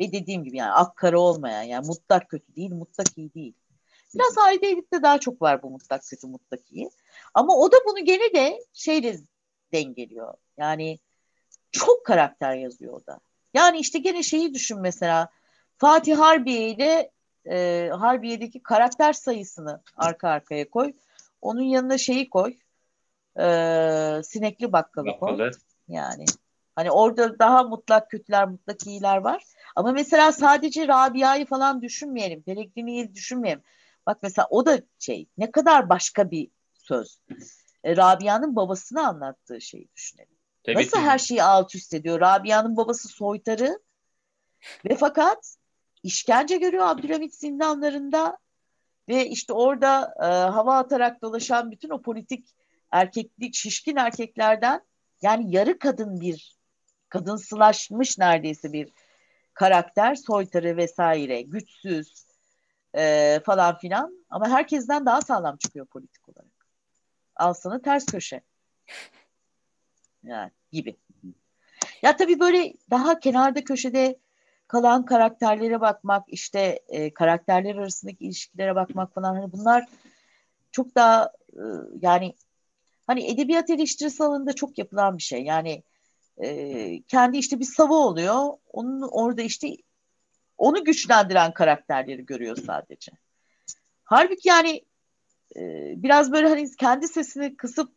Ve dediğim gibi yani ak kara olmayan yani mutlak kötü değil, mutlak iyi değil. Biraz Halide Edip'te daha çok var bu mutlak kötü, mutlak iyi. Ama o da bunu gene de şeyle dengeliyor. Yani çok karakter yazıyor o da. Yani işte gene şeyi düşün mesela Fatih Harbiye ile e, Harbiye'deki karakter sayısını arka arkaya koy. Onun yanına şeyi koy. E, sinekli bakkalı, bakkalı koy. Yani hani orada daha mutlak kötüler, mutlak iyiler var. Ama mesela sadece Rabia'yı falan düşünmeyelim. Pellegrini'yi düşünmeyelim. Bak mesela o da şey ne kadar başka bir söz. E, Rabia'nın babasını anlattığı şeyi düşünelim. Tabii Nasıl ki. her şeyi alt üst ediyor? Rabia'nın babası soytarı ve fakat işkence görüyor Abdülhamit zindanlarında ve işte orada e, hava atarak dolaşan bütün o politik erkeklik, şişkin erkeklerden yani yarı kadın bir kadınsılaşmış neredeyse bir karakter, soytarı vesaire, güçsüz e, falan filan ama herkesten daha sağlam çıkıyor politik olarak. Al sana ters köşe. Yani gibi. Ya tabii böyle daha kenarda köşede kalan karakterlere bakmak, işte e, karakterler arasındaki ilişkilere bakmak falan hani bunlar çok daha e, yani hani edebiyat eleştirisi alanında çok yapılan bir şey. Yani e, kendi işte bir sava oluyor. Onun orada işte onu güçlendiren karakterleri görüyor sadece. Halbuki yani e, biraz böyle hani kendi sesini kısıp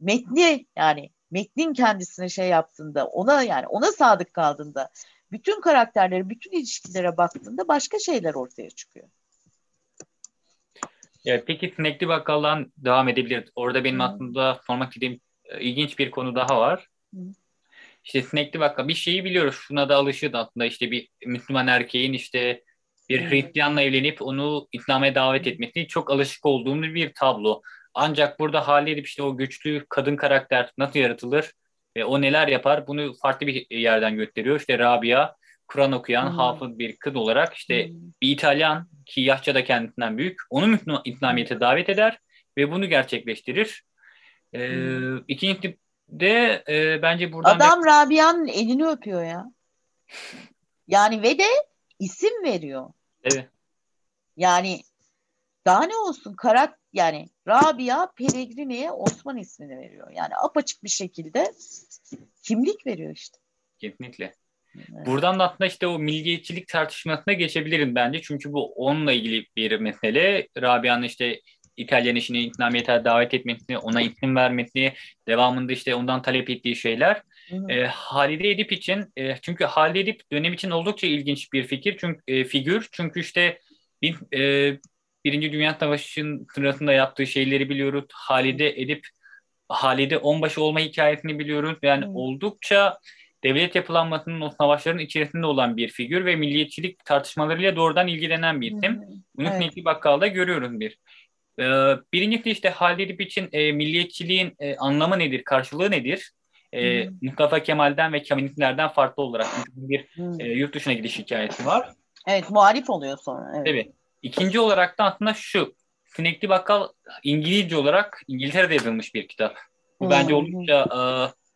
metni yani metnin kendisine şey yaptığında ona yani ona sadık kaldığında bütün karakterlere, bütün ilişkilere baktığında başka şeyler ortaya çıkıyor. Ya, peki Sinekli Bakkal'dan devam edebiliriz. Orada benim hmm. aklımda sormak istediğim e, ilginç bir konu daha var. Hmm. İşte Sinekli Bakkal bir şeyi biliyoruz. Şuna da alışığız aslında işte bir Müslüman erkeğin işte bir. Hristiyanla evlenip onu İslam'a davet etmesi çok alışık olduğumuz bir tablo. Ancak burada hali edip işte o güçlü kadın karakter nasıl yaratılır? Ve o neler yapar bunu farklı bir yerden gösteriyor. İşte Rabia Kur'an okuyan hmm. hafız bir kız olarak işte hmm. bir İtalyan ki yaşça da kendisinden büyük onu İslamiyet'e davet eder ve bunu gerçekleştirir. Ee, hmm. İkinci de e, bence buradan... Adam de... Rabia'nın elini öpüyor ya. Yani ve de isim veriyor. Evet. Yani daha ne olsun karak yani Rabia Pellegrini'ye Osman ismini veriyor. Yani apaçık bir şekilde kimlik veriyor işte. Kesinlikle. Evet. Buradan da aslında işte o milliyetçilik tartışmasına geçebilirim bence. Çünkü bu onunla ilgili bir mesele. Rabia'nın işte İtalyan işini iknamiyete davet etmesini, ona isim vermesini, devamında işte ondan talep ettiği şeyler. E, Halide Edip için, e, çünkü Halide Edip dönem için oldukça ilginç bir fikir, çünkü e, figür. Çünkü işte bir, e, Birinci Dünya Savaşı'nın sırasında yaptığı şeyleri biliyoruz. Halide Edip, Halide onbaşı olma hikayesini biliyoruz. Yani hmm. oldukça devlet yapılanmasının o savaşların içerisinde olan bir figür ve milliyetçilik tartışmalarıyla doğrudan ilgilenen bir isim. Hmm. Bunu evet. Bakkal'da görüyoruz bir. Ee, birincisi işte Halide Edip için e, milliyetçiliğin e, anlamı nedir, karşılığı nedir? E, hmm. Mustafa Kemal'den ve Kemalistlerden farklı olarak bir hmm. e, yurt dışına gidiş hikayesi var. Evet, muhalif oluyor sonra. Evet. evet. İkinci olarak da aslında şu. Sinekli Bakkal İngilizce olarak İngiltere'de yazılmış bir kitap. Bu hmm. bence oldukça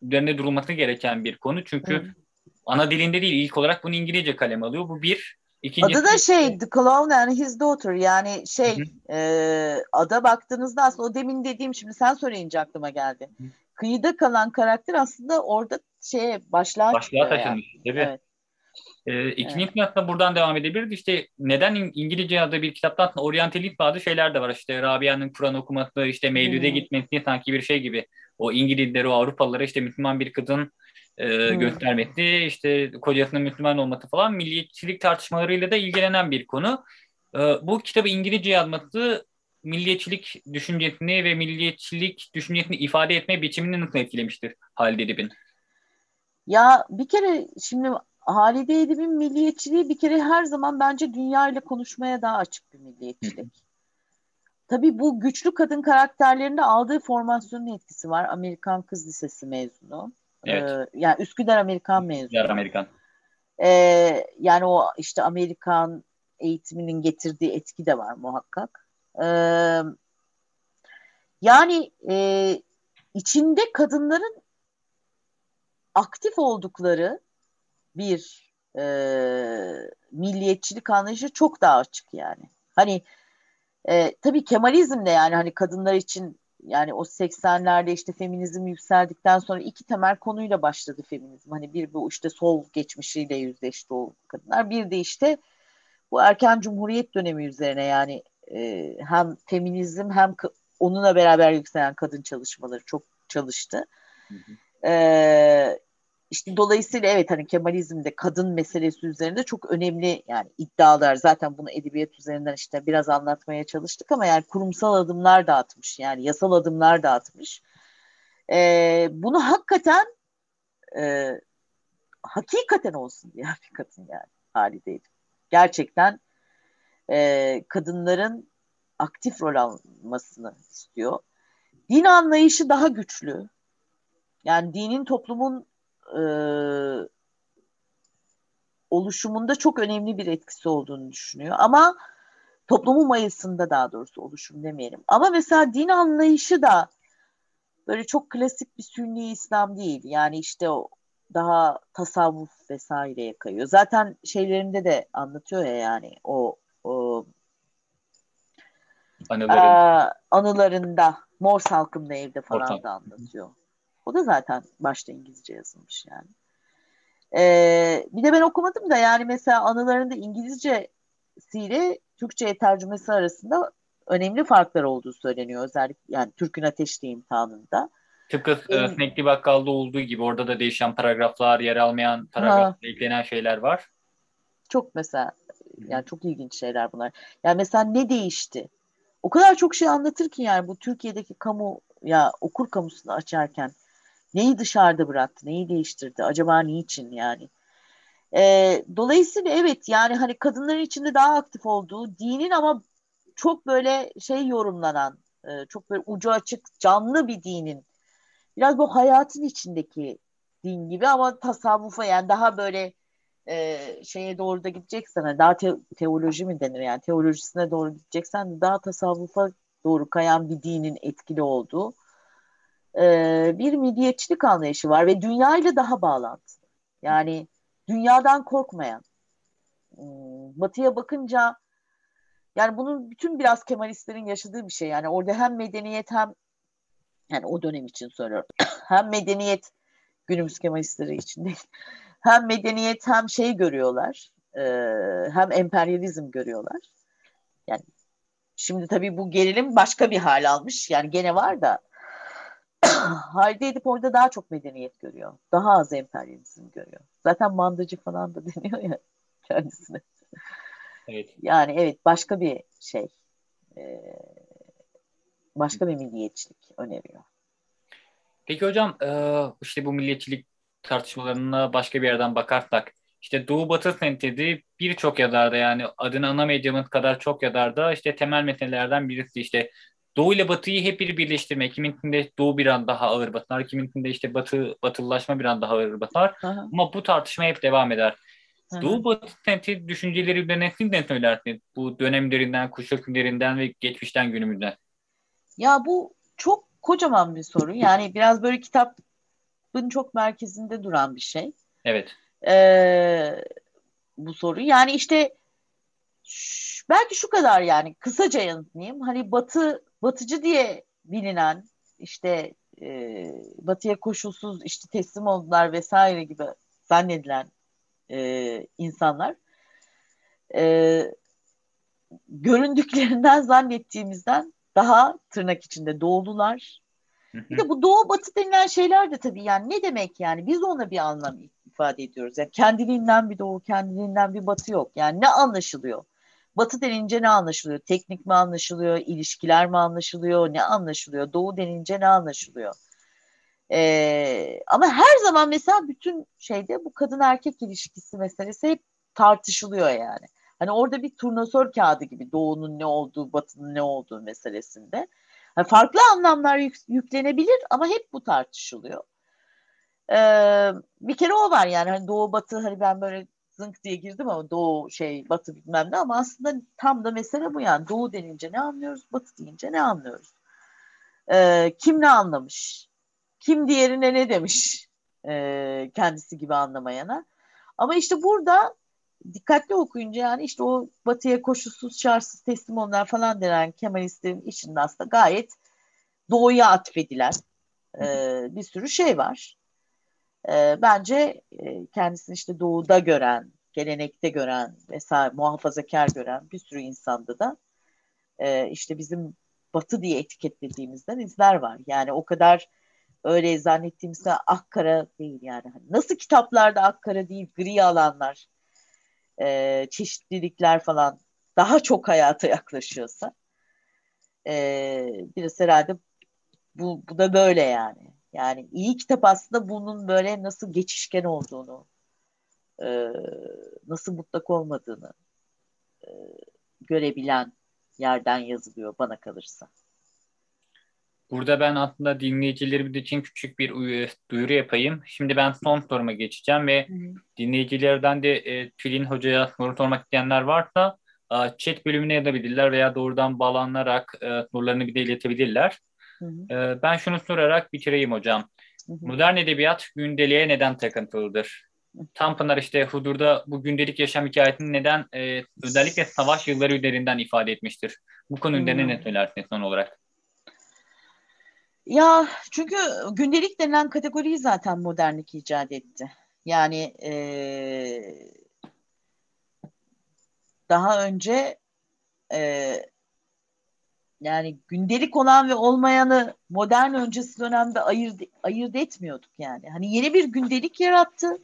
e, üzerine durulması gereken bir konu. Çünkü ana dilinde değil ilk olarak bunu İngilizce kalem alıyor. Bu bir. İkincisi, Adı da şey The Clown and His Daughter yani şey e, ada baktığınızda aslında o demin dediğim şimdi sen söyleyince aklıma geldi. Hı. Kıyıda kalan karakter aslında orada şeye başlığa, başlığa taşınmış. Yani. Evet. Ee, ikinci evet. kitapta buradan devam edebiliriz. İşte neden İngilizce yazdığı bir kitapta aslında oryantalist bazı şeyler de var. İşte Rabia'nın Kur'an okuması, işte Mevlüt'e hmm. gitmesi sanki bir şey gibi. O İngilizleri, o Avrupalılara işte Müslüman bir kadın e, hmm. göstermesi, işte kocasının Müslüman olması falan milliyetçilik tartışmalarıyla da ilgilenen bir konu. E, bu kitabı İngilizce yazması milliyetçilik düşüncesini ve milliyetçilik düşüncesini ifade etme biçimini nasıl etkilemiştir Halide Edip'in? Ya bir kere şimdi Halide Edip'in milliyetçiliği bir kere her zaman bence dünya ile konuşmaya daha açık bir milliyetçilik. Tabii bu güçlü kadın karakterlerinde aldığı formasyonun etkisi var. Amerikan Kız Lisesi mezunu. Evet. Ee, yani Üsküdar Amerikan mezunu. Üsküdar Amerikan. Ee, yani o işte Amerikan eğitiminin getirdiği etki de var muhakkak. Ee, yani e, içinde kadınların aktif oldukları bir e, milliyetçilik anlayışı çok daha açık yani. Hani e, tabii Kemalizm de yani hani kadınlar için yani o 80'lerde işte feminizm yükseldikten sonra iki temel konuyla başladı feminizm. Hani bir bu işte sol geçmişiyle yüzleşti o kadınlar. Bir de işte bu erken cumhuriyet dönemi üzerine yani e, hem feminizm hem onunla beraber yükselen kadın çalışmaları çok çalıştı. Hı hı. E, işte dolayısıyla evet hani Kemalizm'de kadın meselesi üzerinde çok önemli yani iddialar zaten bunu edebiyat üzerinden işte biraz anlatmaya çalıştık ama yani kurumsal adımlar da atmış yani yasal adımlar da atmış. Ee, bunu hakikaten e, hakikaten olsun diye bir kadın yani halideydi. Gerçekten e, kadınların aktif rol almasını istiyor. Din anlayışı daha güçlü. Yani dinin toplumun e, oluşumunda çok önemli bir etkisi olduğunu düşünüyor. Ama toplumun mayasında daha doğrusu oluşum demeyelim. Ama mesela din anlayışı da böyle çok klasik bir sünni İslam değil. Yani işte o daha tasavvuf vesaireye kayıyor. Zaten şeylerinde de anlatıyor ya yani o, o Anıların. e, anılarında Mor Salkımlı Evde falan Ortam. da anlatıyor. O da zaten başta İngilizce yazılmış yani. Ee, bir de ben okumadım da yani mesela anılarında İngilizcesiyle Türkçe'ye tercümesi arasında önemli farklar olduğu söyleniyor. Özellikle yani Türk'ün Ateşli imtihanında. Tıpkı ee, Sinekli Bakkal'da olduğu gibi orada da değişen paragraflar, yer almayan paragraflar, eklenen şeyler var. Çok mesela yani çok ilginç şeyler bunlar. Yani mesela ne değişti? O kadar çok şey anlatır ki yani bu Türkiye'deki kamu ya okur kamusunu açarken Neyi dışarıda bıraktı, neyi değiştirdi, acaba niçin yani? E, dolayısıyla evet yani hani kadınların içinde daha aktif olduğu dinin ama çok böyle şey yorumlanan, e, çok böyle ucu açık, canlı bir dinin. Biraz bu hayatın içindeki din gibi ama tasavvufa yani daha böyle e, şeye doğru da gideceksen hani daha te- teoloji mi denir yani teolojisine doğru gideceksen daha tasavvufa doğru kayan bir dinin etkili olduğu e, bir milliyetçilik anlayışı var ve dünya ile daha bağlantılı. Yani dünyadan korkmayan. Hmm, batı'ya bakınca yani bunun bütün biraz Kemalistlerin yaşadığı bir şey. Yani orada hem medeniyet hem yani o dönem için söylüyorum. hem medeniyet günümüz Kemalistleri için değil. Hem medeniyet hem şey görüyorlar. E, hem emperyalizm görüyorlar. Yani şimdi tabii bu gerilim başka bir hal almış. Yani gene var da Halide Edip orada daha çok medeniyet görüyor. Daha az emperyalizm görüyor. Zaten mandacı falan da deniyor ya kendisine. Evet. Yani evet başka bir şey. E, başka bir milliyetçilik öneriyor. Peki hocam işte bu milliyetçilik tartışmalarına başka bir yerden bakarsak işte Doğu Batı sentezi birçok yazarda yani adını anamayacağımız kadar çok yazarda işte temel meselelerden birisi işte Doğu ile Batı'yı hep bir birleştirme. Kimintinde Doğu bir an daha ağır batar, kimintinde işte Batı batılılaşma bir an daha ağır batar. Aha. Ama bu tartışma hep devam eder. Aha. Doğu Batı temsil düşünceleri ne söylersiniz? Bu dönemlerinden, kuşak günlerinden ve geçmişten günümüzden. Ya bu çok kocaman bir soru. Yani biraz böyle kitabın çok merkezinde duran bir şey. Evet. Ee, bu soru. Yani işte belki şu kadar yani kısaca yanıtlayayım. Hani batı batıcı diye bilinen işte e, batıya koşulsuz işte teslim oldular vesaire gibi zannedilen e, insanlar e, göründüklerinden zannettiğimizden daha tırnak içinde doğulular. Bir de bu doğu batı denilen şeyler de tabii yani ne demek yani biz ona bir anlam ifade ediyoruz. Yani kendiliğinden bir doğu, kendiliğinden bir batı yok. Yani ne anlaşılıyor? Batı denince ne anlaşılıyor? Teknik mi anlaşılıyor? İlişkiler mi anlaşılıyor? Ne anlaşılıyor? Doğu denince ne anlaşılıyor? Ee, ama her zaman mesela bütün şeyde bu kadın erkek ilişkisi meselesi hep tartışılıyor yani. Hani orada bir turnasol kağıdı gibi doğunun ne olduğu, batının ne olduğu meselesinde. Yani farklı anlamlar yük, yüklenebilir ama hep bu tartışılıyor. Ee, bir kere o var yani hani doğu batı hani ben böyle zınk diye girdim ama doğu şey batı bilmem ne ama aslında tam da mesele bu yani. Doğu denince ne anlıyoruz batı deyince ne anlıyoruz? Ee, kim ne anlamış? Kim diğerine ne demiş? Ee, kendisi gibi anlamayana. Ama işte burada dikkatli okuyunca yani işte o batıya koşulsuz şartsız teslim olanlar falan denen Kemalistlerin içinde aslında gayet doğuya atfedilen e, bir sürü şey var. E, bence e, kendisini işte doğuda gören, gelenekte gören vesaire muhafazakar gören bir sürü insanda da e, işte bizim batı diye etiketlediğimizden izler var. Yani o kadar öyle zannettiğimizde akkara değil yani. Hani nasıl kitaplarda akkara değil gri alanlar e, çeşitlilikler falan daha çok hayata yaklaşıyorsa e, biraz herhalde bu, bu da böyle yani. Yani iyi kitap aslında bunun böyle nasıl geçişken olduğunu, e, nasıl mutlak olmadığını e, görebilen yerden yazılıyor bana kalırsa. Burada ben aslında dinleyicilerimiz için küçük bir duyuru yapayım. Şimdi ben son soruma geçeceğim ve Hı. dinleyicilerden de e, Tülin Hoca'ya soru sormak isteyenler varsa e, chat bölümüne yazabilirler veya doğrudan bağlanarak e, sorularını bir de iletebilirler. Hı hı. E, ben şunu sorarak bitireyim hocam. Hı hı. Modern edebiyat gündeliğe neden takıntılıdır? Tanpınar işte Hudur'da bu gündelik yaşam hikayetini neden e, özellikle savaş yılları üzerinden ifade etmiştir? Bu konu üzerine ne söylersiniz son olarak? Ya çünkü gündelik denilen kategoriyi zaten modernlik icat etti. Yani e, daha önce e, yani gündelik olan ve olmayanı modern öncesi dönemde ayırt, ayırt etmiyorduk yani. Hani yeni bir gündelik yarattı.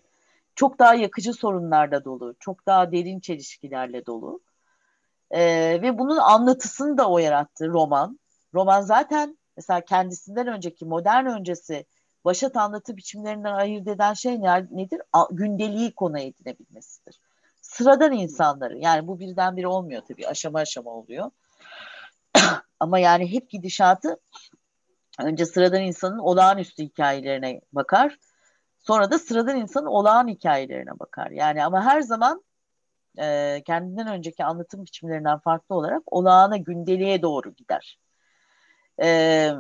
Çok daha yakıcı sorunlarla dolu, çok daha derin çelişkilerle dolu. E, ve bunun anlatısını da o yarattı roman. Roman zaten mesela kendisinden önceki modern öncesi başat anlatı biçimlerinden ayırt eden şey nedir? Gündeliği konu edinebilmesidir. Sıradan insanları yani bu birdenbire olmuyor tabii aşama aşama oluyor. Ama yani hep gidişatı önce sıradan insanın olağanüstü hikayelerine bakar. Sonra da sıradan insanın olağan hikayelerine bakar. Yani ama her zaman e, kendinden önceki anlatım biçimlerinden farklı olarak olağana, gündeliğe doğru gider. E,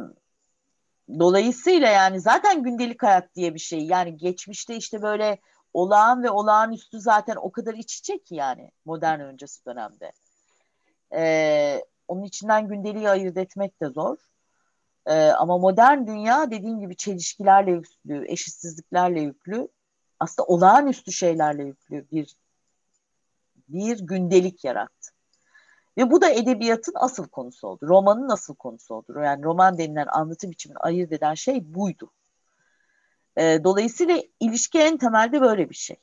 dolayısıyla yani zaten gündelik hayat diye bir şey. Yani geçmişte işte böyle olağan ve olağanüstü zaten o kadar iç içe ki yani modern öncesi dönemde. E, onun içinden gündeliği ayırt etmek de zor. E, ama modern dünya dediğim gibi çelişkilerle yüklü, eşitsizliklerle yüklü, aslında olağanüstü şeylerle yüklü bir bir gündelik yarattı. Ve bu da edebiyatın asıl konusu oldu. Romanın asıl konusu oldu. Yani roman denilen anlatı biçimini ayırt eden şey buydu. E, dolayısıyla ilişki en temelde böyle bir şey.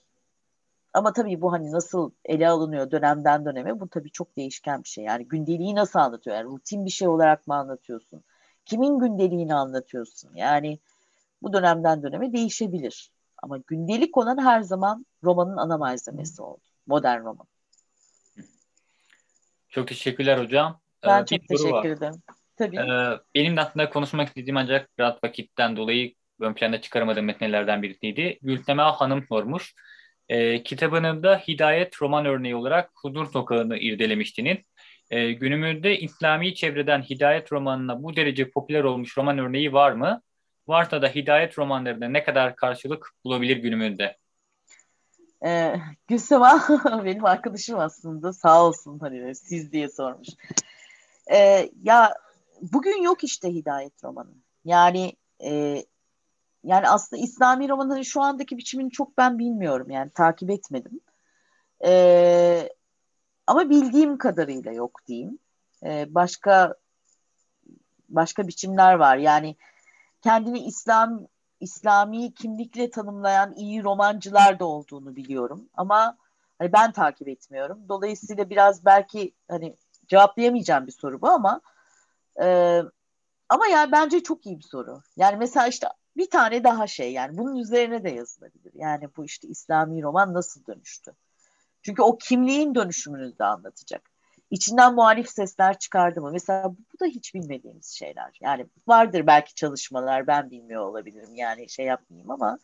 Ama tabii bu hani nasıl ele alınıyor dönemden döneme bu tabii çok değişken bir şey. Yani gündeliği nasıl anlatıyor? Yani rutin bir şey olarak mı anlatıyorsun? Kimin gündeliğini anlatıyorsun? Yani bu dönemden döneme değişebilir. Ama gündelik olan her zaman romanın ana malzemesi oldu. Modern roman. Çok teşekkürler hocam. Ben ee, çok teşekkür var. ederim. Tabii. Ee, benim de aslında konuşmak istediğim ancak biraz vakitten dolayı ön planda çıkaramadığım metnelerden birisiydi. Gülsema Hanım sormuş. Ee, kitabınızda Hidayet roman örneği olarak Huzur Sokağı'nı irdelemiştiniz. Ee, günümüzde İslami çevreden Hidayet romanına bu derece popüler olmuş roman örneği var mı? Varsa da Hidayet romanlarında ne kadar karşılık bulabilir günümüzde? Ee, Gülsema benim arkadaşım aslında sağ olsun hani siz diye sormuş. Ee, ya bugün yok işte Hidayet romanı. Yani e, yani aslında İslami romanların şu andaki biçimini çok ben bilmiyorum yani takip etmedim. Ee, ama bildiğim kadarıyla yok diyeyim. Ee, başka başka biçimler var. Yani kendini İslam İslami kimlikle tanımlayan iyi romancılar da olduğunu biliyorum. Ama hani ben takip etmiyorum. Dolayısıyla biraz belki hani cevaplayamayacağım bir soru bu ama e, ama yani bence çok iyi bir soru. Yani mesela işte bir tane daha şey yani bunun üzerine de yazılabilir. Yani bu işte İslami roman nasıl dönüştü? Çünkü o kimliğin dönüşümünü de anlatacak. İçinden muhalif sesler çıkardı mı? Mesela bu da hiç bilmediğimiz şeyler. Yani vardır belki çalışmalar ben bilmiyor olabilirim. Yani şey yapmayayım ama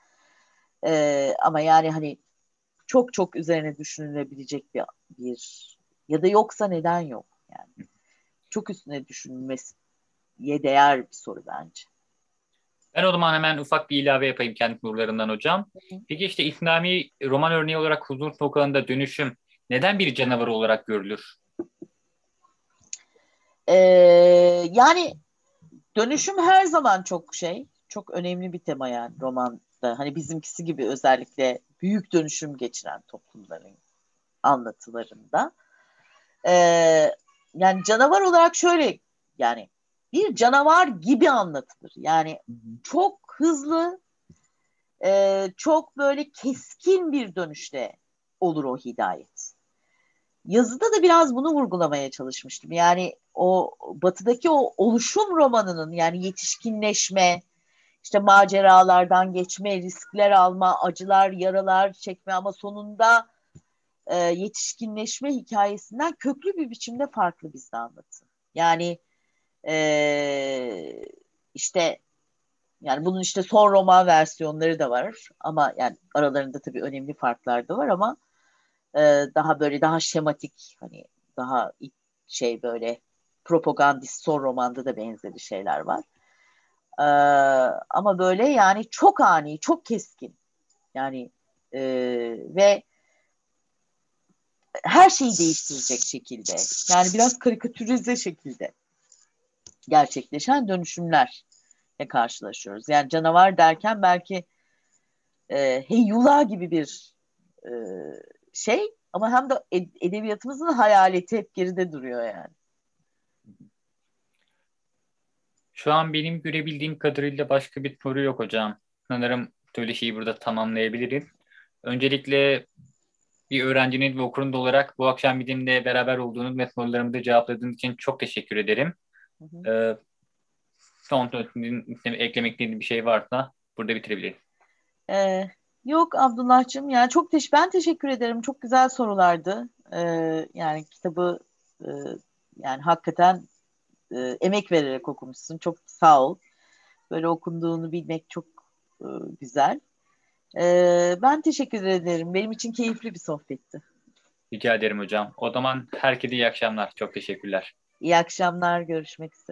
e, ama yani hani çok çok üzerine düşünülebilecek bir, bir ya da yoksa neden yok yani. Çok üstüne düşünülmesiye değer bir soru bence. Ben o zaman hemen ufak bir ilave yapayım kendi nurlarından hocam. Peki işte İslami roman örneği olarak huzur sokağında dönüşüm neden bir canavar olarak görülür? Ee, yani dönüşüm her zaman çok şey, çok önemli bir tema yani romanda. Hani bizimkisi gibi özellikle büyük dönüşüm geçiren toplumların anlatılarında. Ee, yani canavar olarak şöyle yani bir canavar gibi anlatılır. Yani çok hızlı, e, çok böyle keskin bir dönüşle olur o hidayet. Yazıda da biraz bunu vurgulamaya çalışmıştım. Yani o batıdaki o oluşum romanının yani yetişkinleşme, işte maceralardan geçme, riskler alma, acılar, yaralar çekme ama sonunda e, yetişkinleşme hikayesinden köklü bir biçimde farklı bizde anlatı. Yani e, işte yani bunun işte son roman versiyonları da var ama yani aralarında tabii önemli farklar da var ama e, daha böyle daha şematik hani daha şey böyle propagandist son romanda da benzeri şeyler var. E, ama böyle yani çok ani, çok keskin. Yani e, ve her şeyi değiştirecek şekilde. Yani biraz karikatürize şekilde gerçekleşen dönüşümlerle karşılaşıyoruz. Yani canavar derken belki e, heyula gibi bir e, şey ama hem de edebiyatımızın hayaleti hep geride duruyor yani. Şu an benim görebildiğim kadarıyla başka bir soru yok hocam. Sanırım söyleşiyi burada tamamlayabiliriz. Öncelikle bir öğrencinin ve okurun olarak bu akşam bizimle beraber olduğunuz ve sorularımızı cevapladığınız için çok teşekkür ederim. Hı hı. Ee, son eklemek istediğiniz bir şey varsa burada bitirebiliriz. Ee, yok Abdullah'cığım yani çok teş ben teşekkür ederim. Çok güzel sorulardı. Ee, yani kitabı e, yani hakikaten e, emek vererek okumuşsun. Çok sağ ol. Böyle okunduğunu bilmek çok e, güzel. E, ben teşekkür ederim. Benim için keyifli bir sohbetti. Rica ederim hocam. O zaman herkese iyi akşamlar. Çok teşekkürler. İyi akşamlar. Görüşmek üzere.